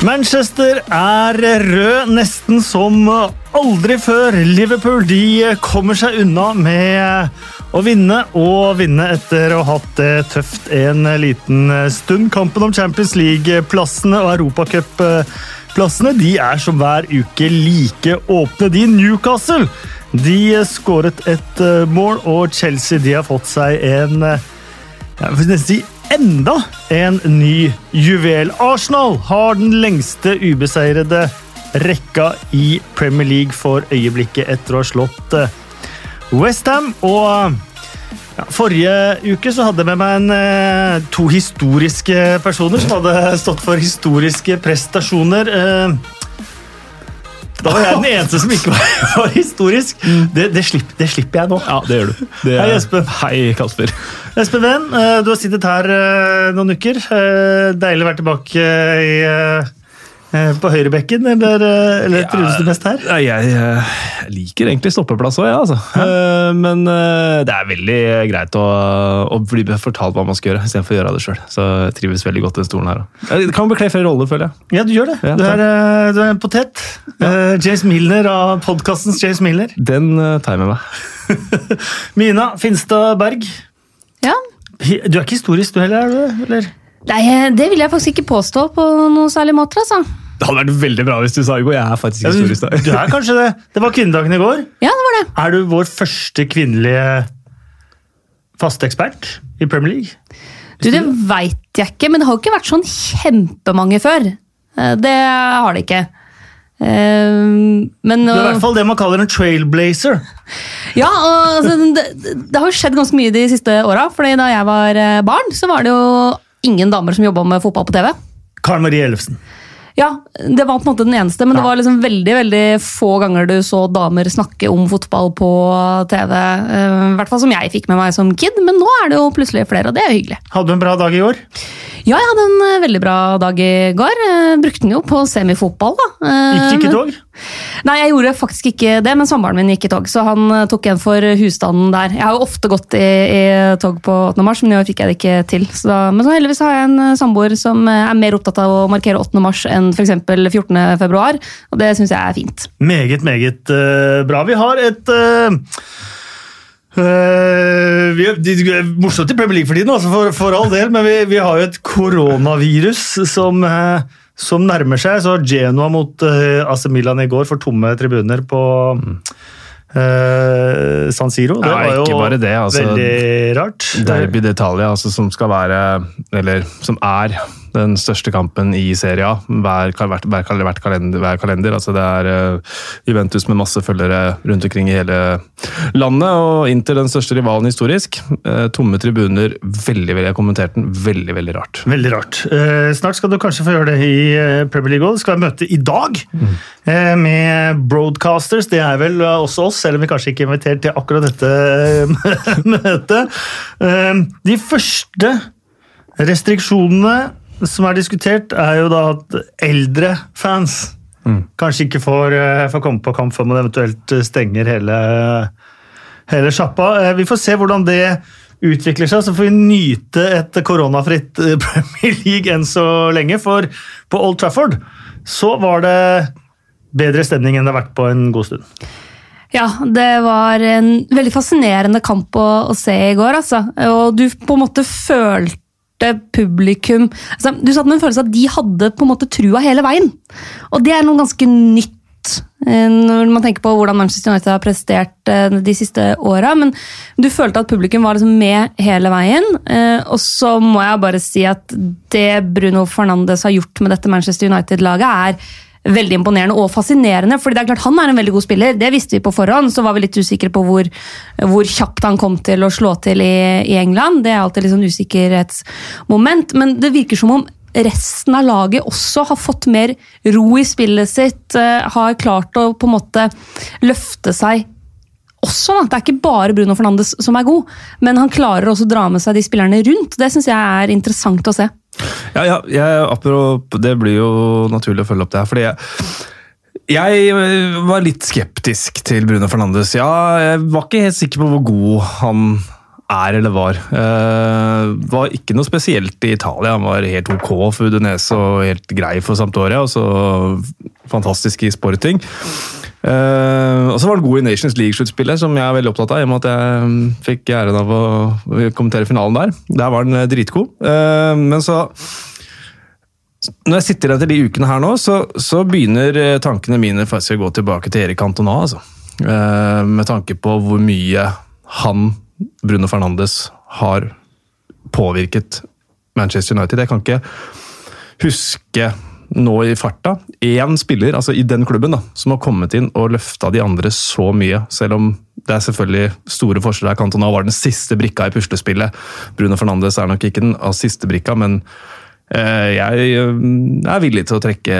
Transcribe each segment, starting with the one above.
Manchester er rød nesten som aldri før. Liverpool de kommer seg unna med å vinne, og vinne etter å ha hatt det tøft en liten stund. Kampen om Champions League-plassene og Europacup-plassene de er som hver uke like åpne. De Newcastle de skåret et mål, og Chelsea de har fått seg en jeg vil nesten si enda en ny juvel. Arsenal har den lengste ubeseirede rekka i Premier League for øyeblikket etter å ha slått Westham. Og ja, forrige uke så hadde jeg med meg en, eh, to historiske personer som hadde stått for historiske prestasjoner. Eh, da var jeg den eneste som ikke var, historisk. Det, det, slipper, det, slipper, jeg nå. Ja, det gjør du. Det Hei, Espen. Hei, Kasper. Espen Venn, eh, du har sittet her noen uker. Deilig å være tilbake i på høyrebekken, eller, eller trives du mest her? Jeg, jeg, liker egentlig stoppeplass òg, jeg, ja, altså. Ja. Men det er veldig greit å, å, bli fortalt hva man skal gjøre, istedenfor å gjøre det sjøl. Så jeg trives veldig godt i den stolen her. Det kan bekle flere roller, føler jeg. Ja, du gjør det. Ja, du, er, du, er, en potet. Ja. James Milner av podkastens James Milner. Den tar jeg med meg. Mina Finstad Berg. Ja. Du er ikke historisk du heller, er du? Eller? Nei, det vil jeg faktisk ikke påstå på noen særlig måte. altså. Det hadde vært veldig bra hvis du sa Hugo. Jeg er faktisk ja, historisk. Du, du er kanskje det. Det var kvinnedagen i går. Ja, det var det. Er du vår første kvinnelige faste ekspert i Premier League? Du, Det veit jeg ikke, men det har jo ikke vært sånn kjempemange før. Det har det ikke. Men, du er i hvert fall det man kaller en trailblazer. Ja, og, altså, det, det, har jo skjedd ganske mye de siste åra. Da jeg var barn, så var det jo ingen damer som jobba med fotball på TV. Karen Marie Ellefsen. Ja, det var på en måte den eneste, men ja. det var liksom veldig veldig få ganger du så damer snakke om fotball på TV. I hvert fall som jeg fikk med meg som kid, men nå er det jo plutselig flere, og det er hyggelig. Hadde du en bra dag i år? Ja, jeg hadde en veldig bra dag i går. Brukte den jo på semifotball, da. Gikk det ikke tog? Nei, jeg gjorde faktisk ikke det, men samboeren min gikk i tog, så han tok en for husstanden der. Jeg har jo ofte gått i, i tog på 8. mars, men i år fikk jeg det ikke til. Så da, men så heldigvis har jeg en samboer som er mer opptatt av å markere 8. mars enn f.eks. 14. februar, og det syns jeg er fint. Meget, meget uh, bra. Vi har et uh Uh, vi, det er morsomt i Premier League for tiden, altså for, for, all del, men vi, vi har jo et koronavirus som, uh, som, nærmer seg. Så Genoa mot uh, AC Milan i går for tomme tribuner på San Siro. Det ja, var jo det, altså, veldig rart. Derby d'Italia, altså, som skal være Eller som er den største kampen i Serie A hver, hver, hver, kalender, hver, kalender, Altså det er uh, Juventus med masse følgere rundt omkring i hele landet. Og Inter den største rivalen historisk. Uh, tomme tribuner. Veldig, veldig, jeg har kommentert den. Veldig, veldig rart. Veldig rart. Uh, snart skal du kanskje få gjøre det i Premier League òg. Det skal være møte i dag mm. med broadcasters. Det er vel også oss, selv om vi kanskje ikke er invitert til akkurat dette møtet. De første restriksjonene som er diskutert, er jo da at eldre fans mm. kanskje ikke får, eh, får, komme på kamp før man eventuelt stenger hele, hele sjappa. Eh, vi får se hvordan det utvikler seg, så får vi nyte et koronafritt eh, Premier League enn så lenge. For på Old Trafford så var det bedre stemning enn det har vært på en god stund. Ja, det var en veldig fascinerende kamp å, å se i går. Altså. Og du på en måte følte publikum altså, Du satt med en følelse av at de hadde på en måte trua hele veien. Og det er noe ganske nytt eh, når man tenker på hvordan Manchester United har prestert eh, de siste åra. Men du følte at publikum var liksom med hele veien. Eh, og så må jeg bare si at det Bruno Fernandes har gjort med dette Manchester United-laget, er veldig imponerende og fascinerende. fordi det er klart Han er en veldig god spiller, det visste vi på forhånd. Så var vi litt usikre på hvor, hvor kjapt han kom til å slå til i, i England. Det er alltid litt sånn usikkerhetsmoment. Men det virker som om resten av laget også har fått mer ro i spillet sitt. Uh, har klart å på en måte løfte seg også. Da. Det er ikke bare Bruno Fernandes som er god, men han klarer også å dra med seg de spillerne rundt. Det syns jeg er interessant å se. Ja, ja jeg, Det blir jo naturlig å følge opp det her. fordi jeg jeg var litt skeptisk til Bruno Fernandes. Ja, jeg var ikke helt sikker på hvor god han er eller var. Uh, var ikke noe spesielt i Italia. Han var helt ok for Udinese og helt grei for Sampdoria. Og så fantastisk i sporting. Uh, og så var han god i Nations League-sluttspillet, som jeg er veldig opptatt av. i og med at jeg fikk æren av å kommentere finalen der. Der var han dritgod. Uh, men så når jeg sitter etter de ukene her nå, så, så begynner tankene mine faktisk å gå tilbake til Erik Cantona. Altså. Uh, med tanke på hvor mye han Bruno Fernandes har påvirket Manchester United. Jeg kan ikke huske nå i farta én spiller altså i den klubben da, som har kommet inn og løfta de andre så mye. Selv om det er selvfølgelig store forskjeller. Cantona var den siste brikka i puslespillet. Bruno Fernandes er nok ikke den siste brikka, men Eh, jeg eh, er villig til å trekke,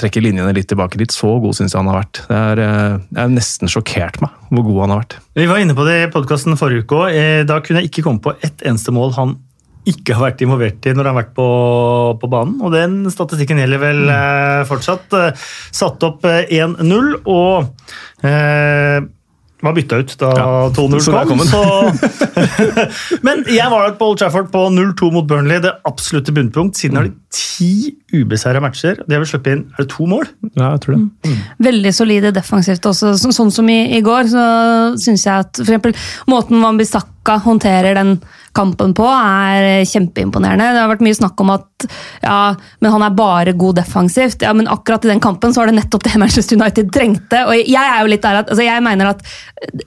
trekke, linjene litt tilbake. Litt så god syns jeg han har vært. Det er, eh, jeg nesten sjokkert meg hvor god han har vært. Vi var inne på det i podkasten forrige uke òg. Da kunne jeg ikke komme på ett eneste mål han ikke har vært involvert i når han har vært på, på banen. Og den statistikken gjelder vel mm. fortsatt. Satt opp 1-0 og eh, var bytta ut da ja, 2-0 kom. Så, men jeg var på Old Trafford på 0-2 mot Burnley, det absolutte bunnpunkt. Siden har de ti ubeseira matcher. De har vel sluppet inn er det to mål? Ja, jeg tror det. Mm. Veldig solide defensivt også. Så, sånn som i, i går, så syns jeg at for eksempel, måten Wambisaka håndterer den kampen på, er kjempeimponerende. Det har vært mye snakk om at ja, men han er bare god defensivt. Ja, men akkurat i den kampen så var det nettopp det Manchester United trengte. Og jeg er jo litt der at, altså jeg mener at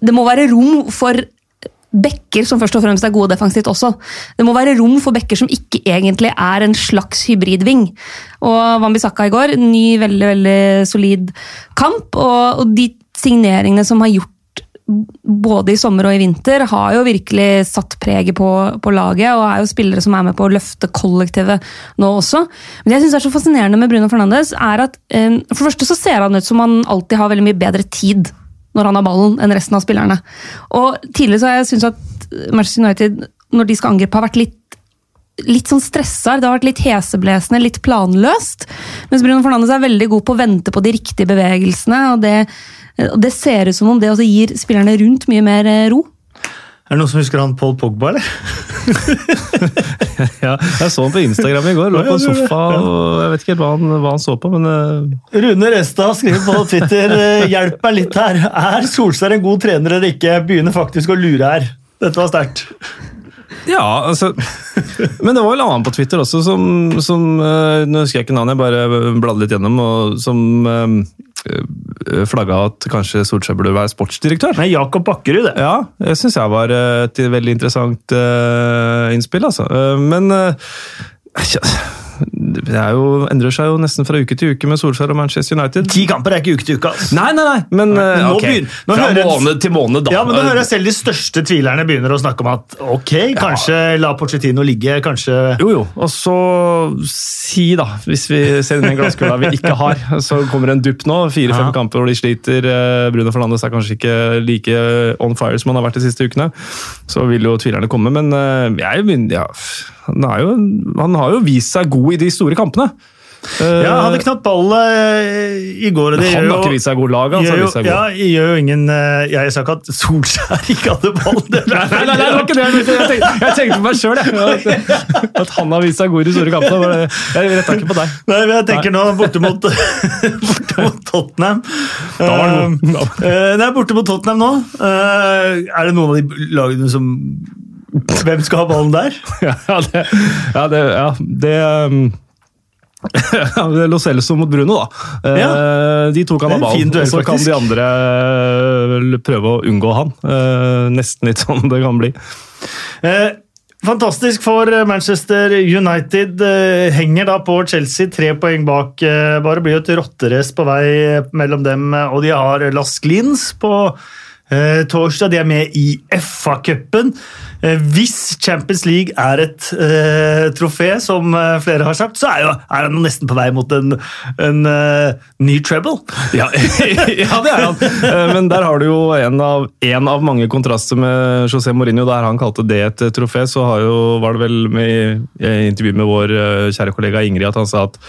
det må være rom for bekker som først og fremst er gode defensivt også. Det må være rom for bekker som ikke egentlig er en slags hybridving. Og Wambisaka i går, ny, veldig veldig solid kamp. Og, og de signeringene som har gjort både i sommer og i vinter, har jo virkelig satt preget på, på, laget. Og er jo spillere som er med på å løfte kollektivet nå også. Men det jeg syns er så fascinerende med Bruno Fernandes, er at um, for det første så ser han ut som han alltid har veldig mye bedre tid når han har ballen, enn resten av spillerne. Og tidligere så har jeg syntes at Manchester United, når de skal angripe, har vært litt litt sånn stressa. Det har vært litt heseblesende, litt planløst. Mens Bruno Fernandes er veldig god på å vente på de riktige bevegelsene. og det og Det ser ut som om det også gir spillerne rundt mye mer eh, ro. Er det noen som husker han Paul Pogba, eller? ja, jeg så han på Instagram i går. Lå på sofa og jeg vet ikke hva han, hva han så på, men uh... Rune Restad skriver på Twitter eh, 'Hjelp meg litt her'. Er Solskjær en god trener eller ikke? Begynner faktisk å lure her. Dette var sterkt. Ja, altså Men det var vel annen på Twitter også som, som Nå husker jeg ikke navnet, jeg bare bladde litt gjennom. og som Eh, flagga at kanskje Solskjær burde være sportsdirektør. Nei, Jakob Bakkerud, det. Ja, det syns jeg var et veldig interessant uh, innspill, altså. Uh, men uh, det jo, endrer seg jo nesten fra uke til uke med Solskjær og Manchester United. Ti kamper er ikke uke til uke. Altså. Nei, nei, nei, men, nei, men okay. begynner, Fra måned til måned, da. Ja, men Nå hører jeg selv de største tvilerne begynner å snakke om at ok, kanskje ja. la Pochettino ligge, kanskje Jo, jo. Og så si, da, hvis vi ser inn den glasskula vi ikke har, så kommer en dupp nå. Fire-fem ja. kamper hvor de sliter. Eh, Bruno Fernandes er kanskje ikke like on fire som han har vært de siste ukene. Så vil jo tvilerne komme, men eh, jeg ja, han, jo, han har jo vist seg god i de store kampene. Ja, han hadde knapt ball eh, i går. han har ikke vist seg god lag. Han, gjør jo, ja, gjør jo ingen eh, Jeg sa ikke at Solskjær ikke hadde ball. nei, nei, nei, det var ikke det jeg tenkte. Jeg tenkte på meg sjøl, at, at, han har vist seg god i de store kampene. Jeg retta ikke på deg. Nei, men jeg tenker nå borte mot, borte mot Tottenham. Da var han god. Nei, borte mot Tottenham nå. Er det noen av de lagene som hvem skal ha ballen der? ja, det, ja, det, ja, det um, Lo Celso mot Bruno, da. Ja. Eh, de to kan ha ballen, og så kan de andre eh, prøve å unngå han. Eh, nesten litt sånn det kan bli. Fantastisk for Manchester United. Henger da på Chelsea, tre poeng bak. Bare blir et rotterace på vei mellom dem, og de har Las Glins på torsdag. De er med i FA-cupen. Eh, hvis Champions League er et eh, trofé, som uh, flere har sagt, så er, jo, er han nesten på vei mot en, en uh, ny treble. Ja, ja, det er han. Men der har du jo en av, en av, mange kontraster med José Mourinho. Der han kalte det et trofé, så jo, var det vel med, i intervju med vår kjære kollega Ingrid at han sa at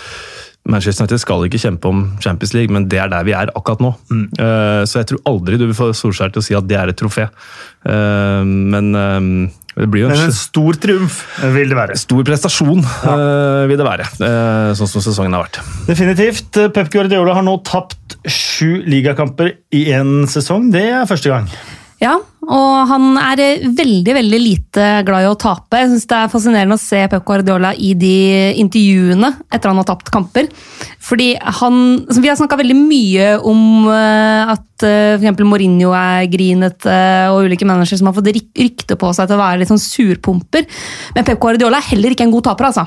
Manchester United skal ikke kjempe om Champions League, men det er der vi er akkurat nå. Eh, så jeg tror aldri du vil få Solskjær til å si at det er et trofé. Eh, men eh, det blir jo en en stor triumf vil det være. stor prestasjon, ja. vil det være. sånn som sesongen har vært. Definitivt. Pep Guardiola har nå tapt sju ligakamper i én sesong. Det er første gang. Ja, og han er eh, veldig veldig lite glad i å tape. Jeg synes Det er fascinerende å se Pep Guardiola i de intervjuene etter han har tapt kamper. Fordi han, altså Vi har snakka veldig mye om eh, at uh, f.eks. Mourinho er grinete, og ulike managere som har fått rykte på seg til å være litt sånn surpumper. Men Pep Guardiola er heller ikke en god taper. altså.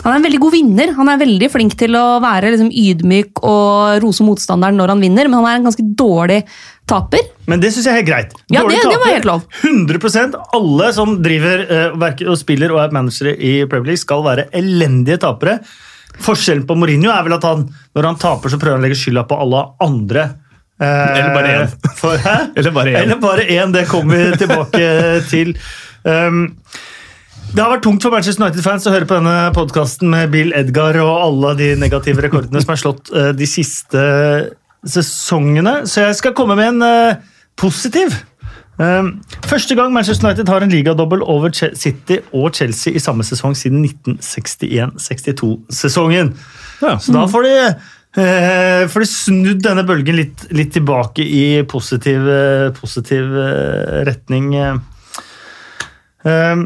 Han er en veldig god vinner. Han er veldig flink til å være liksom, ydmyk og rose motstanderen når han vinner, men han er en ganske dårlig taper. Men det syns jeg er helt greit. Ja, Dårlig det- det var helt lov. 100% Alle som driver eh, verker og spiller og er managere i Premier League, skal være elendige tapere. Forskjellen på Mourinho er vel at han, når han taper, så prøver han å legge skylda på alle andre. Eh, Eller bare én. For. Eller bare én. Eller bare én. Det kommer vi tilbake til. Um, det har vært tungt for Manchester United-fans å høre på denne podkasten med Bill Edgar og alle de negative rekordene som er slått eh, de siste sesongene, så jeg skal komme med en eh, positiv. Første gang Manchester United har en ligadobbel over City og Chelsea i samme sesong siden 1961-62-sesongen. Ja. Så da får de, eh, de snudd denne bølgen litt, litt tilbake i positiv, eh, positiv eh, retning. Eh,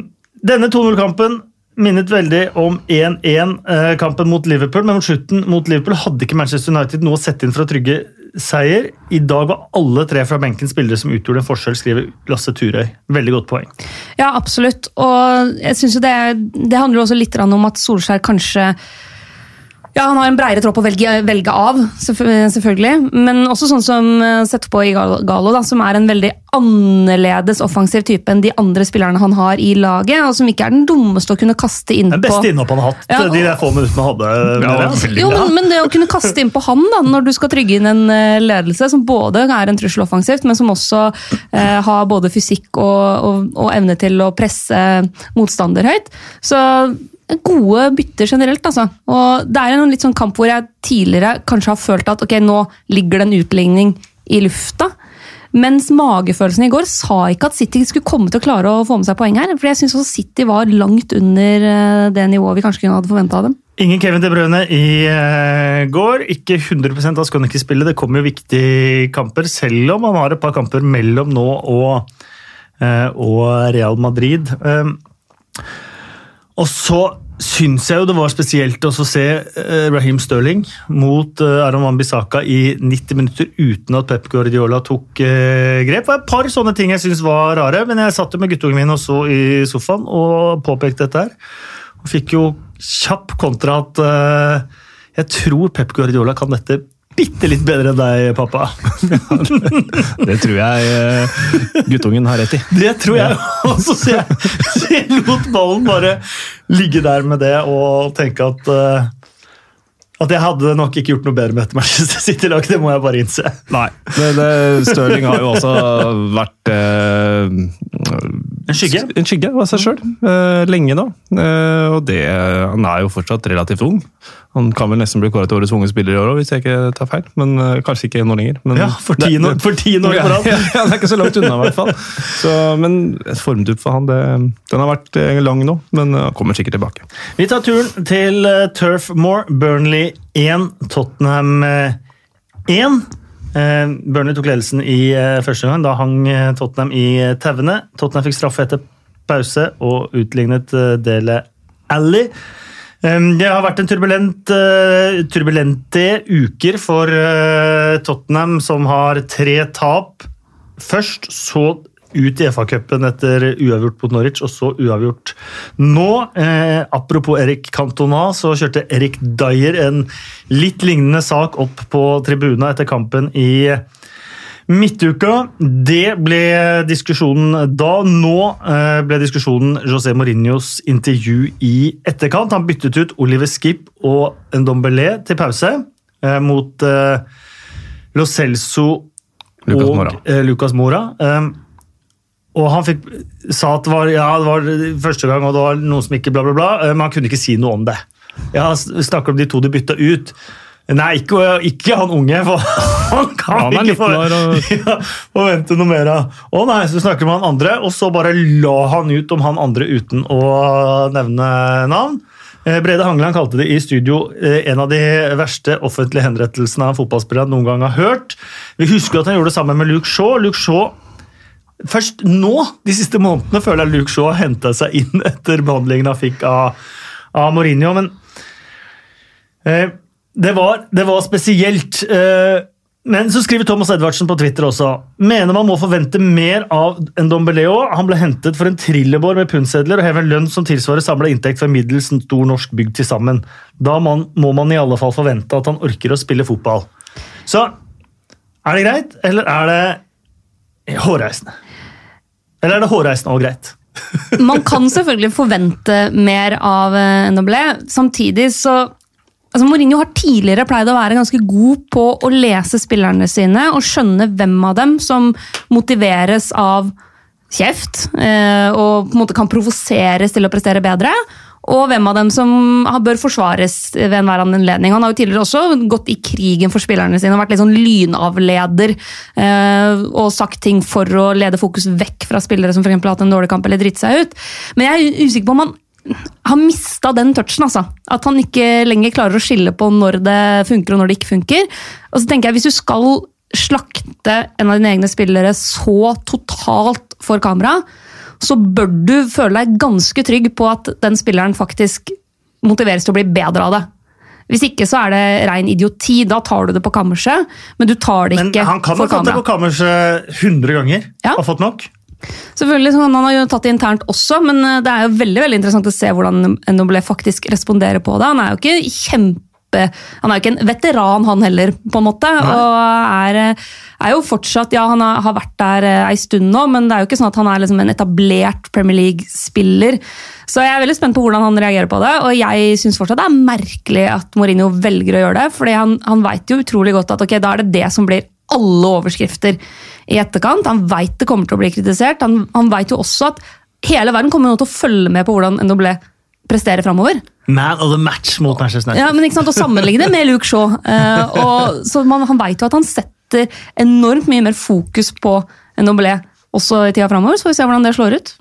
denne 2-0-kampen minnet veldig om 1-1-kampen mot Liverpool, men mot slutten mot Liverpool hadde ikke Manchester United noe å sette inn for å trygge seier. I dag var alle tre fra benken spillere som utgjorde en forskjell, skriver Lasse Turøy. Veldig godt poeng. Ja, absolutt. Og jeg synes jo det, det handler også litt om at Solskjær kanskje ja, Han har en bredere tropp å velge, velge av, selvfølgelig. Men også sånn som setter på i Galo, da, som er en veldig annerledes offensiv type enn de andre spillerne han har i laget. Og som ikke er den dummeste å kunne kaste inn på. Den beste innhopp han har hatt Ja, og- de der få minuttene han hadde. Ja, Jo, men, men det å kunne kaste inn på han da, når du skal trygge inn en eh, ledelse som både er en trussel offensivt, men som også eh, har både fysikk og, og, og evne til å presse motstander høyt. Så gode bytter generelt, altså. Og det er en litt sånn kamp hvor jeg tidligere kanskje har følt at ok, nå ligger det en utligning i lufta. Mens magefølelsen i går sa ikke at City skulle komme til å klare å få med seg poeng her. For jeg syns også City var langt under eh, det nivået vi kanskje kunne hadde forventa av dem. Ingen Kevin De Bruyne i eh, går. Ikke 100 av skal han spille. Det kommer jo viktige kamper, selv om han har et par kamper mellom nå og, eh, og Real Madrid. Og så syns jeg jo det var spesielt å se eh, Raheem Sterling mot eh, Aron Wan-Bissaka i 90 minutter uten at Pep Guardiola tok eh, grep. Det var et par sånne ting jeg syns var rare, men jeg satt jo med guttungen min og så i sofaen og påpekte dette her. Og fikk jo kjapp kontra at jeg tror Pep Guardiola kan dette bitte litt bedre enn deg, pappa. Det tror jeg eh, guttungen har rett i. Det tror jeg også, så jeg, så jeg lot ballen bare ligge der med det og tenke at eh, at jeg hadde nok ikke gjort noe bedre med dette Manchester City-laget, det må jeg bare innse. Nei. Det, det, Stirling har jo også vært eh, En skygge. En skygge av seg sjøl lenge nå. Eh, og det, han er jo fortsatt relativt ung. Han kan vel nesten bli kåret til årets unge spiller i år òg, hvis jeg ikke tar feil. Men eh, kanskje ikke nå lenger. Men, Ja, for ti år- for alt. på rad. Ja, ja, det er ikke så langt unna, i hvert fall. Så, men et formdupp for han, det, den har vært eh, lang nå, men han kommer sikkert tilbake. Vi tar turen til Turfmore, Turf Moor. Burnley 1, Tottenham eh, 1. Eh, Burnley tok ledelsen i eh, første gang. Da hang eh, Tottenham i tauene. Tottenham fikk straffe etter pause og utlignet Dele Alli. Det har vært en turbulent, turbulente uker for Tottenham, som har tre tap. Først så ut i FA-cupen etter uavgjort mot Norwich, og så uavgjort nå. Eh, apropos Erik Cantona, så kjørte Erik Dyer en litt lignende sak opp på tribuna etter kampen i midtuka. Det ble diskusjonen da. Nå eh, ble diskusjonen José Mourinhos intervju i etterkant. Han byttet ut Oliver Skip og Ndombele til pause eh, mot eh, Lo Celso Lucas og Moura. eh, Lucas Mora. Og han fikk, sa at det var, ja, det var første gang, og det var noen som ikke bla, bla, bla. eh, Men han kunne ikke si noe om det. Ja, snakker om de to de bytta ut. Nei, ikke, ikke, han unge, for han kan han er ikke år, og... ja, forvente noe mer av. Å nei, så snakker vi om han andre, og så bare la han ut om han andre uten å nevne navn. Eh, Brede Hangeland kalte det i studio eh, en av de verste offentlige henrettelsene av fotballspillere noen gang har hørt. Vi husker at han gjorde det sammen med Luke Shaw. Luke Shaw Først nå, de siste månedene, føler jeg Luke Shaw har henta seg inn etter behandlingen han fikk av, av Mourinho. Men eh, det, var, det, var, spesielt. Eh, men så skriver Thomas Edvardsen på Twitter også mener man må forvente mer av Ndombeleo. Han ble hentet for en trillebår med pundsedler og hever en lønn som tilsvarer samla inntekt for middels stor norsk bygd til sammen. Da man, må man i alle fall forvente at han orker å spille fotball. Så er det greit, eller er det hårreisende? Eller er det hårreisende og greit? man kan selvfølgelig forvente mer av Noblé. Samtidig så Altså Mourinho har tidligere pleid å være ganske god på å lese spillerne sine og skjønne hvem av dem som motiveres av kjeft eh, og på en måte kan provoseres til å prestere bedre. Og hvem av dem som bør forsvares ved enhver anledning. Han har jo tidligere også gått i krigen for spillerne sine og vært litt sånn lynavleder. Eh, og sagt ting for å lede fokus vekk fra spillere som for har hatt en dårlig kamp eller dritt seg ut. Men jeg er usikker på om han har mista den touchen. altså. At han ikke lenger klarer å skille på når det funker og når det ikke funker. Og så tenker jeg, Hvis du skal slakte en av dine egne spillere så totalt for kamera, så bør du føle deg ganske trygg på at den spilleren faktisk motiveres til å bli bedre av det. Hvis ikke så er det rein idioti. Da tar du det på kammerset, men du tar det ikke for kamera. Men han kan ha tatt det på kammerset 100 ganger ja. og fått nok. Selvfølgelig, Han har jo tatt det internt også, men eh, det er jo veldig veldig interessant å se hvordan Nobelé faktisk responderer på det. Han er jo ikke kjempe han er jo ikke en veteran, han heller, på en måte. Nei. Og er, er, jo fortsatt Ja, han har, vært der eh, ei stund nå, men det er jo ikke sånn at han er liksom en etablert Premier League-spiller. Så jeg er veldig spent på hvordan han reagerer på det, og jeg syns fortsatt det er merkelig at Mourinho velger å gjøre det, fordi han, han veit jo utrolig godt at ok, da er det det som blir alle overskrifter i etterkant. Han veit det kommer til å bli kritisert. Han, han veit jo også at hele verden kommer nå til å følge med på hvordan NWB presterer framover. Man of the match mot Manchester United. Ja, men ikke sant, Å sammenligne det med Luke Shaw. Uh, og, så man, Han veit jo at han setter enormt mye mer fokus på NWB også i tida framover. Så får vi se hvordan det slår ut.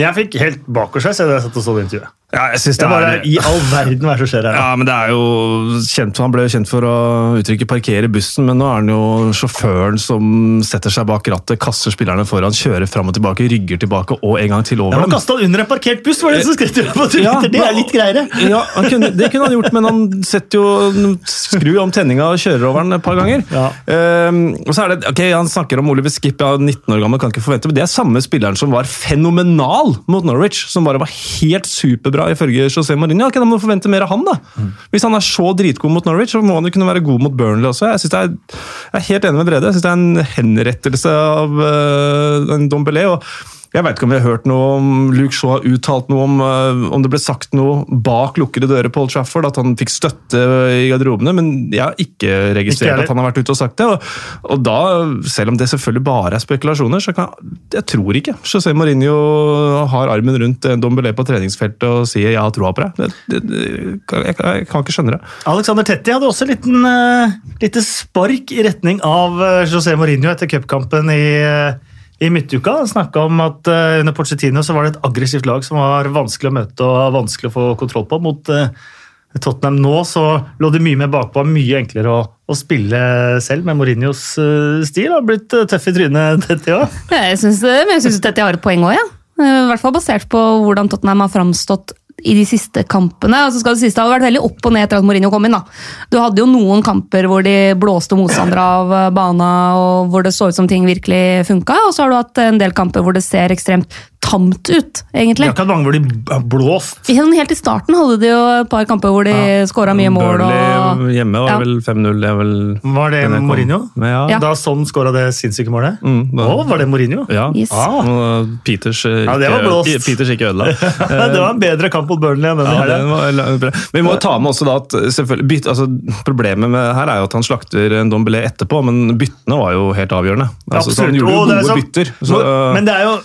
Jeg fikk helt bakoversveis da jeg satt og så det intervjuet. Ja, jeg synes det er... Bare, I all verden, hva er det som skjer her? Ja, men det er jo kjent, Han ble jo kjent for å uttrykke 'parkere bussen', men nå er han jo sjåføren som setter seg bak rattet, kaster spillerne foran, kjører fram og tilbake, rygger tilbake og en gang til over ja, Han kasta under en parkert buss, var det som skrev på Twitter! Ja, det er litt greiere! Ja, kunne, Det kunne han gjort, men han setter jo skrur om tenninga og kjører over den et par ganger. Ja. Um, og så er det, ok, Han snakker om Oliver Skip, ja, 19 år gammel, kan ikke forvente, men det er samme spilleren som var fenomenal mot Norwich, som bare var helt superbra bra ifølge José Mourinho. kan du forvente mer av han, da. Mm. Hvis han er så dritgod mot Norwich, så må han jo kunne være god mot Burnley også. Jeg, er, jeg er helt enig med Brede. Jeg syns det er en henrettelse av uh, Dombelé. og jeg vet ikke om vi har hørt noe om Luke Shaw har uttalt noe om uh, om det ble sagt noe bak lukkede dører på Old Trafford, at han fikk støtte i garderobene, men jeg har ikke registrert ikke at han har vært ute og sagt det. Og, og, da, selv om det selvfølgelig bare er spekulasjoner, så kan jeg tror ikke José Mourinho har armen rundt Dombelé på treningsfeltet og sier 'jeg har troa på deg'. Det, det, jeg, jeg, kan ikke skjønne det. Alexander Tetti hadde også et uh, lite spark i retning av uh, José Mourinho etter cupkampen i i midtuka snakka om at uh, under Pochettino så var det et aggressivt lag som var vanskelig å møte og vanskelig å få kontroll på. Mot uh, Tottenham nå så lå det mye mer bakpå, mye enklere å, å spille selv med Mourinhos uh, stil. Har blitt tøff i trynet, Tetti òg. Jeg syns Tetti har et poeng òg, ja. I hvert fall basert på hvordan Tottenham har framstått i de siste kampene. og så skal Det siste har vært veldig opp og ned etter at Mourinho kom inn. da. Du hadde jo noen kamper hvor de blåste motstandere av eh, bana, og hvor det så ut som ting virkelig funka. Og så har du hatt en del kamper hvor det ser ekstremt tamt ut, egentlig. Det ikke mange hvor de blåst. Helt i starten hadde de jo et par kamper hvor de ja. skåra mye mål. Og... hjemme var ja. vel 5-0. Var det Mourinho? Ja. Da sånn skåra det sinnssyke målet? Mm, da... Å, var det Mourinho? Ja. Yes. Ah. Peters, ikke, ja, det var blåst. Peters ikke ødela. det var en bedre kamp mot Burnley enn den her. Vi må ta med også da at byt, altså, Problemet med her er jo at han slakter en Dombelé etterpå, men byttene var jo helt avgjørende. Altså, så han gjorde jo gode bytter. Så, men det er jo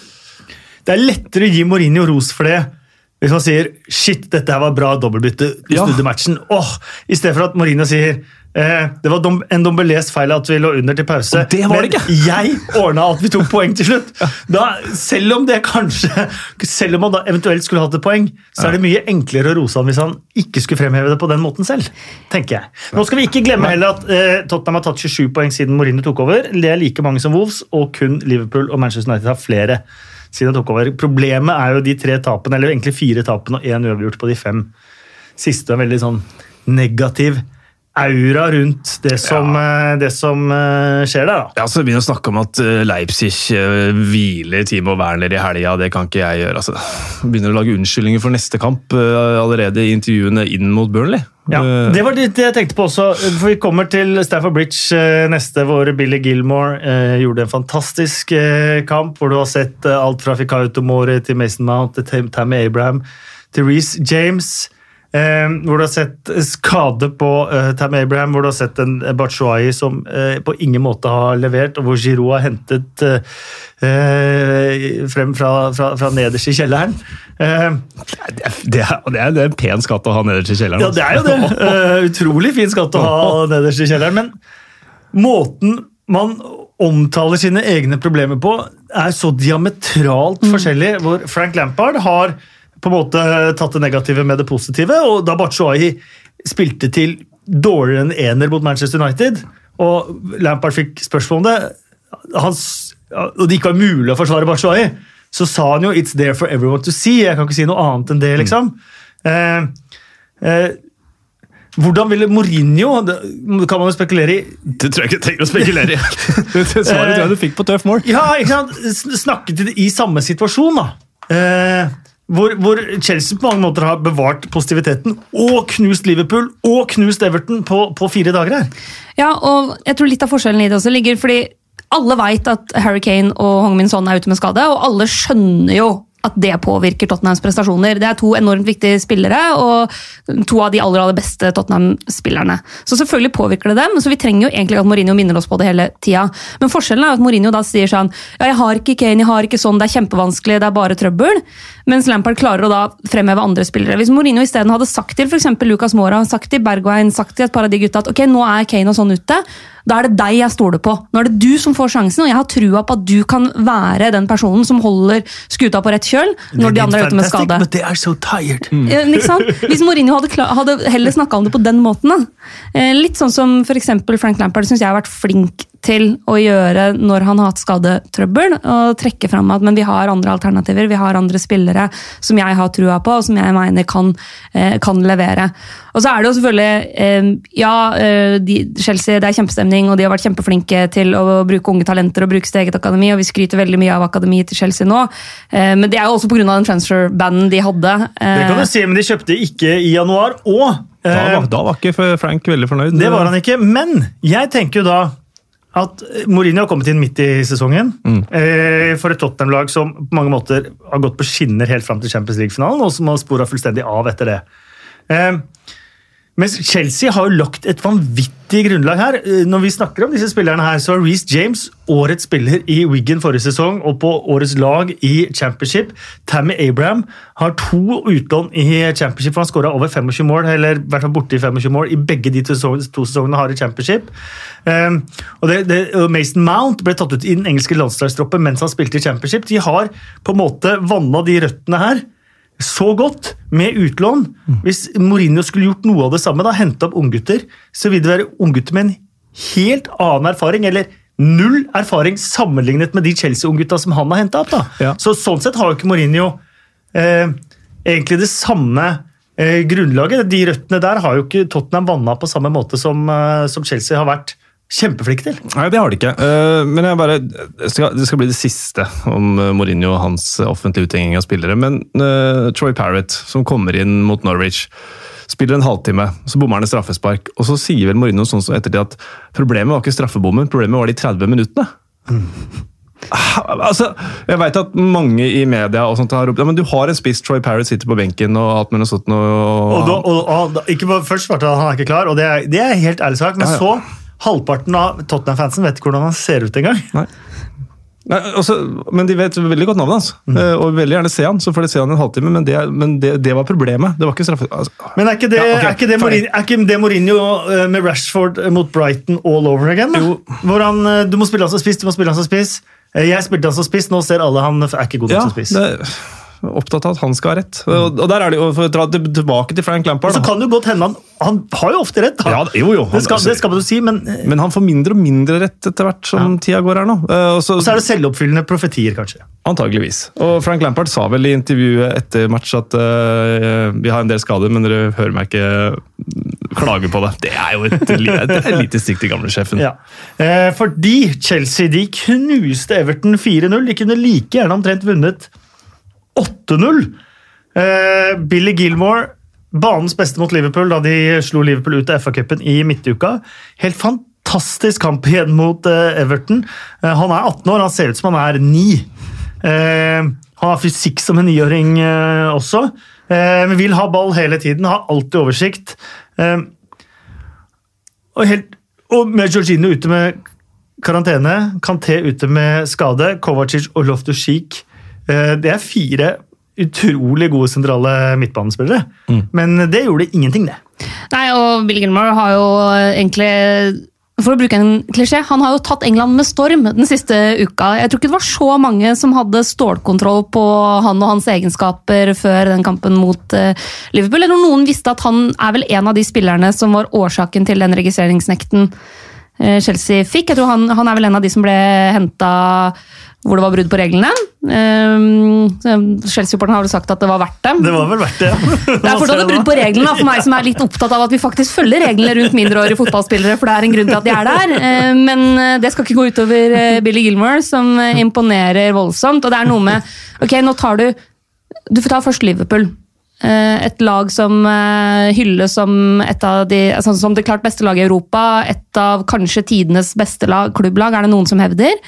det er lettere å gi Mourinho ros for det Hvis man sier 'shit, dette her var bra dobbeltbytte', du Ja. snudde matchen. Åh, I stedet for at Mourinho sier eh, det var dom, en dombelest feil at vi lå under til pause, Og det var men det ikke. jeg ordna at vi tok poeng til slutt. Da, selv om det kanskje Selv om han da eventuelt skulle hatt et poeng, så er det mye enklere å rose han hvis han ikke skulle fremheve det på den måten selv. tenker jeg. Nå skal vi ikke glemme heller at eh, Tottenham har tatt 27 poeng siden Mourinho tok over. Det er like mange som Wolves, og kun Liverpool og Manchester United har flere siden jeg tok over. Problemet er jo de tre tapene, eller egentlig fire tapene og én uavgjort på de fem siste. En veldig sånn negativ aura rundt det som, ja. det som eh, skjer der. da. Ja, så Begynner å snakke om at eh, Leipzig eh, hviler Timo Werner i helga. Det kan ikke jeg gjøre. altså. Begynner å lage unnskyldninger for neste kamp eh, allerede i intervjuene inn mot Burnley. Ja, Eh, Det var det jeg tenkte på også. for Vi kommer til Stafford Bridge eh, neste, hvor Billy Gilmore eh, gjorde en fantastisk eh, kamp. Hvor du har sett eh, alt fra Fikayo Tomori til Mason Mount til Tammy Abraham til Reece James. Eh, hvor du har sett skade på Tam Tammy Abraham, hvor du har sett en Batshuayi som eh, på ingen måte har levert, og hvor Giroud har hentet eh, eh, frem fra, fra, fra nederst i kjelleren. Eh, det, er, det, er, en pen skatt å ha nederst i kjelleren. ja, det er jo det. Eh, utrolig fin skatt å ha nederst i kjelleren. Men måten man omtaler sine egne problemer på, er så diametralt forskjellig. Hvor Frank Lampard har på en måte tatt det negative med det positive. Og da Batshuayi spilte til dårligere enn ener mot Manchester United, og Lampard fikk spørsmål om det, Hans, og det ikke var mulig å forsvare Batshuayi, så sa han jo 'it's there for everyone to see'. Jeg kan ikke si noe annet enn det, liksom. Eh, eh, hvordan ville Mourinho Det kan man jo spekulere i. Det tror jeg ikke jeg trenger å spekulere i. Det svaret tror jeg du fikk på tøff mål. Ja, ikke sant? Snakket i- i samme situasjon, da. Eh, hvor, hvor Chelsea på mange måter har bevart positiviteten og knust Liverpool og knust Everton på, på fire dager her. Ja, og jeg tror litt av forskjellen i det også ligger fordi alle veit at Harry Kane og Hong Min Son er ute med skade, og alle skjønner jo at det påvirker Tottenhams prestasjoner. Det er to enormt viktige spillere, og to av de aller, aller beste Tottenham-spillerne. Så selvfølgelig påvirker det dem, så vi trenger jo egentlig at Mourinho minner oss på det hele tida. Men forskjellen er at Mourinho da sier sånn ja, jeg har ikke Kane, jeg har ikke sånn, det er kjempevanskelig, det er bare trøbbel. Mens Lampard klarer å da fremheve andre spillere. Hvis Mourinho isteden hadde sagt til f.eks. Lucas Mora, sagt til Bergwijn, sagt til et par av de gutta at ok, nå er Kane og sånn ute, da er det deg jeg stoler på. Nå er det du som får sjansen, og jeg har trua på at du kan være den personen som holder skuta på rett kjøl når de andre er ute med skade. But they are so tired. Ikke sant? Hvis Mourinho hadde, kla- hadde heller snakka om det på den måten. Da. Eh, Litt sånn som eksempel Frank Lampard syns jeg har vært flink til å gjøre når han har hatt skadetrøbbel. Og trekke frem at men vi har andre alternativer, vi har andre spillere som jeg har trua på, og som jeg mener kan, eh, kan levere. Og så er det jo selvfølgelig eh, Ja, eh, de, Chelsea, det er kjempestemning, og de har vært kjempeflinke til å bruke unge talenter og bruke sitt eget akademi, og vi skryter veldig mye av akademiet til Chelsea nå. Eh, men det er jo også pga. den transfer-banden de hadde. Det kan du si, men de kjøpte ikke i januar. Og Da var, da var ikke Frank veldig fornøyd. Det var han ikke. Men jeg tenker jo da at Mourinho har kommet inn midt i sesongen eh, for et Tottenham-lag som på mange måter har gått på skinner helt fram til Champions League-finalen, og som har spora fullstendig av etter det. Eh, mens Chelsea har jo lagt et vanvittig grunnlag her. Eh, Når vi snakker om disse spillerne her, så var Reece James årets spiller i Wigan forrige sesong og på årets lag i Championship. Tammy Abraham har to utlån i Championship, for han skåra over 25 mål, eller i hvert fall borti 25 mål, i begge de to sesongene, har i Championship. Um, og det, det, Mason Mount ble tatt ut i den engelske landslagstroppen mens han spilte i Championship. De har på en måte vanna de røttene her så godt med utlån. Hvis Mourinho skulle gjort noe av det samme, da, hente opp unggutter, så vil det være unggutter med en helt annen erfaring, eller null erfaring sammenlignet med de Chelsea-unggutta som han har henta opp. da. Ja. Så Sånn sett har jo ikke Mourinho eh, egentlig det samme eh, grunnlaget. De røttene der har jo ikke Tottenham vanna på samme måte som, eh, som Chelsea har vært kjempeflinke til. Nei, det har de ikke. Eh, Men jeg bare, det skal, bli det siste om eh, Mourinho og hans offentlige uthenging av spillere. Men eh, Troy Parrott, som kommer inn mot Norwich, spiller en halvtime, så bommer han et straffespark. Og så sier vel Mourinho sånn som ettertid at problemet var ikke straffebommen, problemet var de 30 minuttene. Altså, jeg vet at mange i media og sånt har ropt ja, men du har en spiss, Troy Parrott sitter på benken og alt mulig sånt. Og, Og da, og, og, da- ikke på først svarte han at han er ikke klar, og det er, det er helt ærlig sak, men Ja, ja. så halvparten av Tottenham-fansen vet ikke hvordan han ser ut engang. Nei. Nei, altså, men de vet veldig godt navnet hans, Mm. eh, og veldig gjerne se han. Så får de se han en halvtime, men det, men det, det var problemet. Det var ikke straffe... Altså, Men er ikke det, Ja, okay. er ikke det. Mourinho, er ikke det Mourinho eh, med Rashford mot Brighton all over again? Hvor han, eh, du må spille han som spiss, du må spille han som spiss. Eh, Jeg spilte han som spiss, nå ser alle han er ikke god nok ja, som spiss. det, opptatt av at han skal ha rett. Og, og der er det jo, For å dra tilbake til Frank Lampard så kan det godt hende han Han har jo ofte rett. Ja, jo, jo, han- det, skal, altså- det skal man jo si, men eh, Men han får mindre og mindre rett etter hvert som tida går her nå. Eh, Og så, så er det selvoppfyllende profetier, kanskje. Antageligvis. Og Frank Lampard sa vel i intervjuet etter match at uh, vi har en del skader, men dere hører meg ikke klage på det. Det er jo et, det er lite stikk til gamlesjefen. Ja. Eh, fordi Chelsea de knuste Everton 4-0. De kunne like gjerne omtrent vunnet 8-0. Eh, Billy Gilmore, banens beste mot Liverpool da de slo Liverpool ut av FA-cupen i midtuka. Helt fantastisk kamp igjen mot eh, Everton. Eh, han er 18 år, han ser ut som han er 9. Eh, han har fysikk som en niåring også. Men vil ha ball hele tiden, har alltid oversikt. Og, helt, og med Georgino ute med karantene, Kanté ute med skade, Kovacic og Loftus-Cheek Det er fire utrolig gode sentrale midtbanespillere. Men det gjorde ingenting, det. Nei, og Bill Gilmore har jo egentlig for å bruke en klisjé, Han har jo tatt England med storm den siste uka. Jeg tror ikke det var så mange som hadde stålkontroll på han og hans egenskaper før den kampen mot eh, Liverpool. Eller noen visste at han er vel en av de spillerne som var årsaken til den registreringsnekten eh, Chelsea fikk. Jeg tror han, han er vel en av de som ble henta hvor det var brudd på reglene. Um, Chelsea-supporterne har vel sagt at det var verdt det. Det var vel verdt det. Det er fortsatt et brudd på reglene for meg som er litt opptatt av at vi faktisk følger reglene rundt mindreårige fotballspillere, for det er en grunn til at de er der. Eh, Men eh, det skal ikke gå utover eh, Billy Gilmore, som eh, imponerer voldsomt. Og det er noe med Ok, nå tar du Du får ta først Liverpool. Eh, Et lag som eh, hylles som et av de, altså, som det klart beste laget i Europa. Et av kanskje tidenes beste lag, klubblag, er det noen som hevder.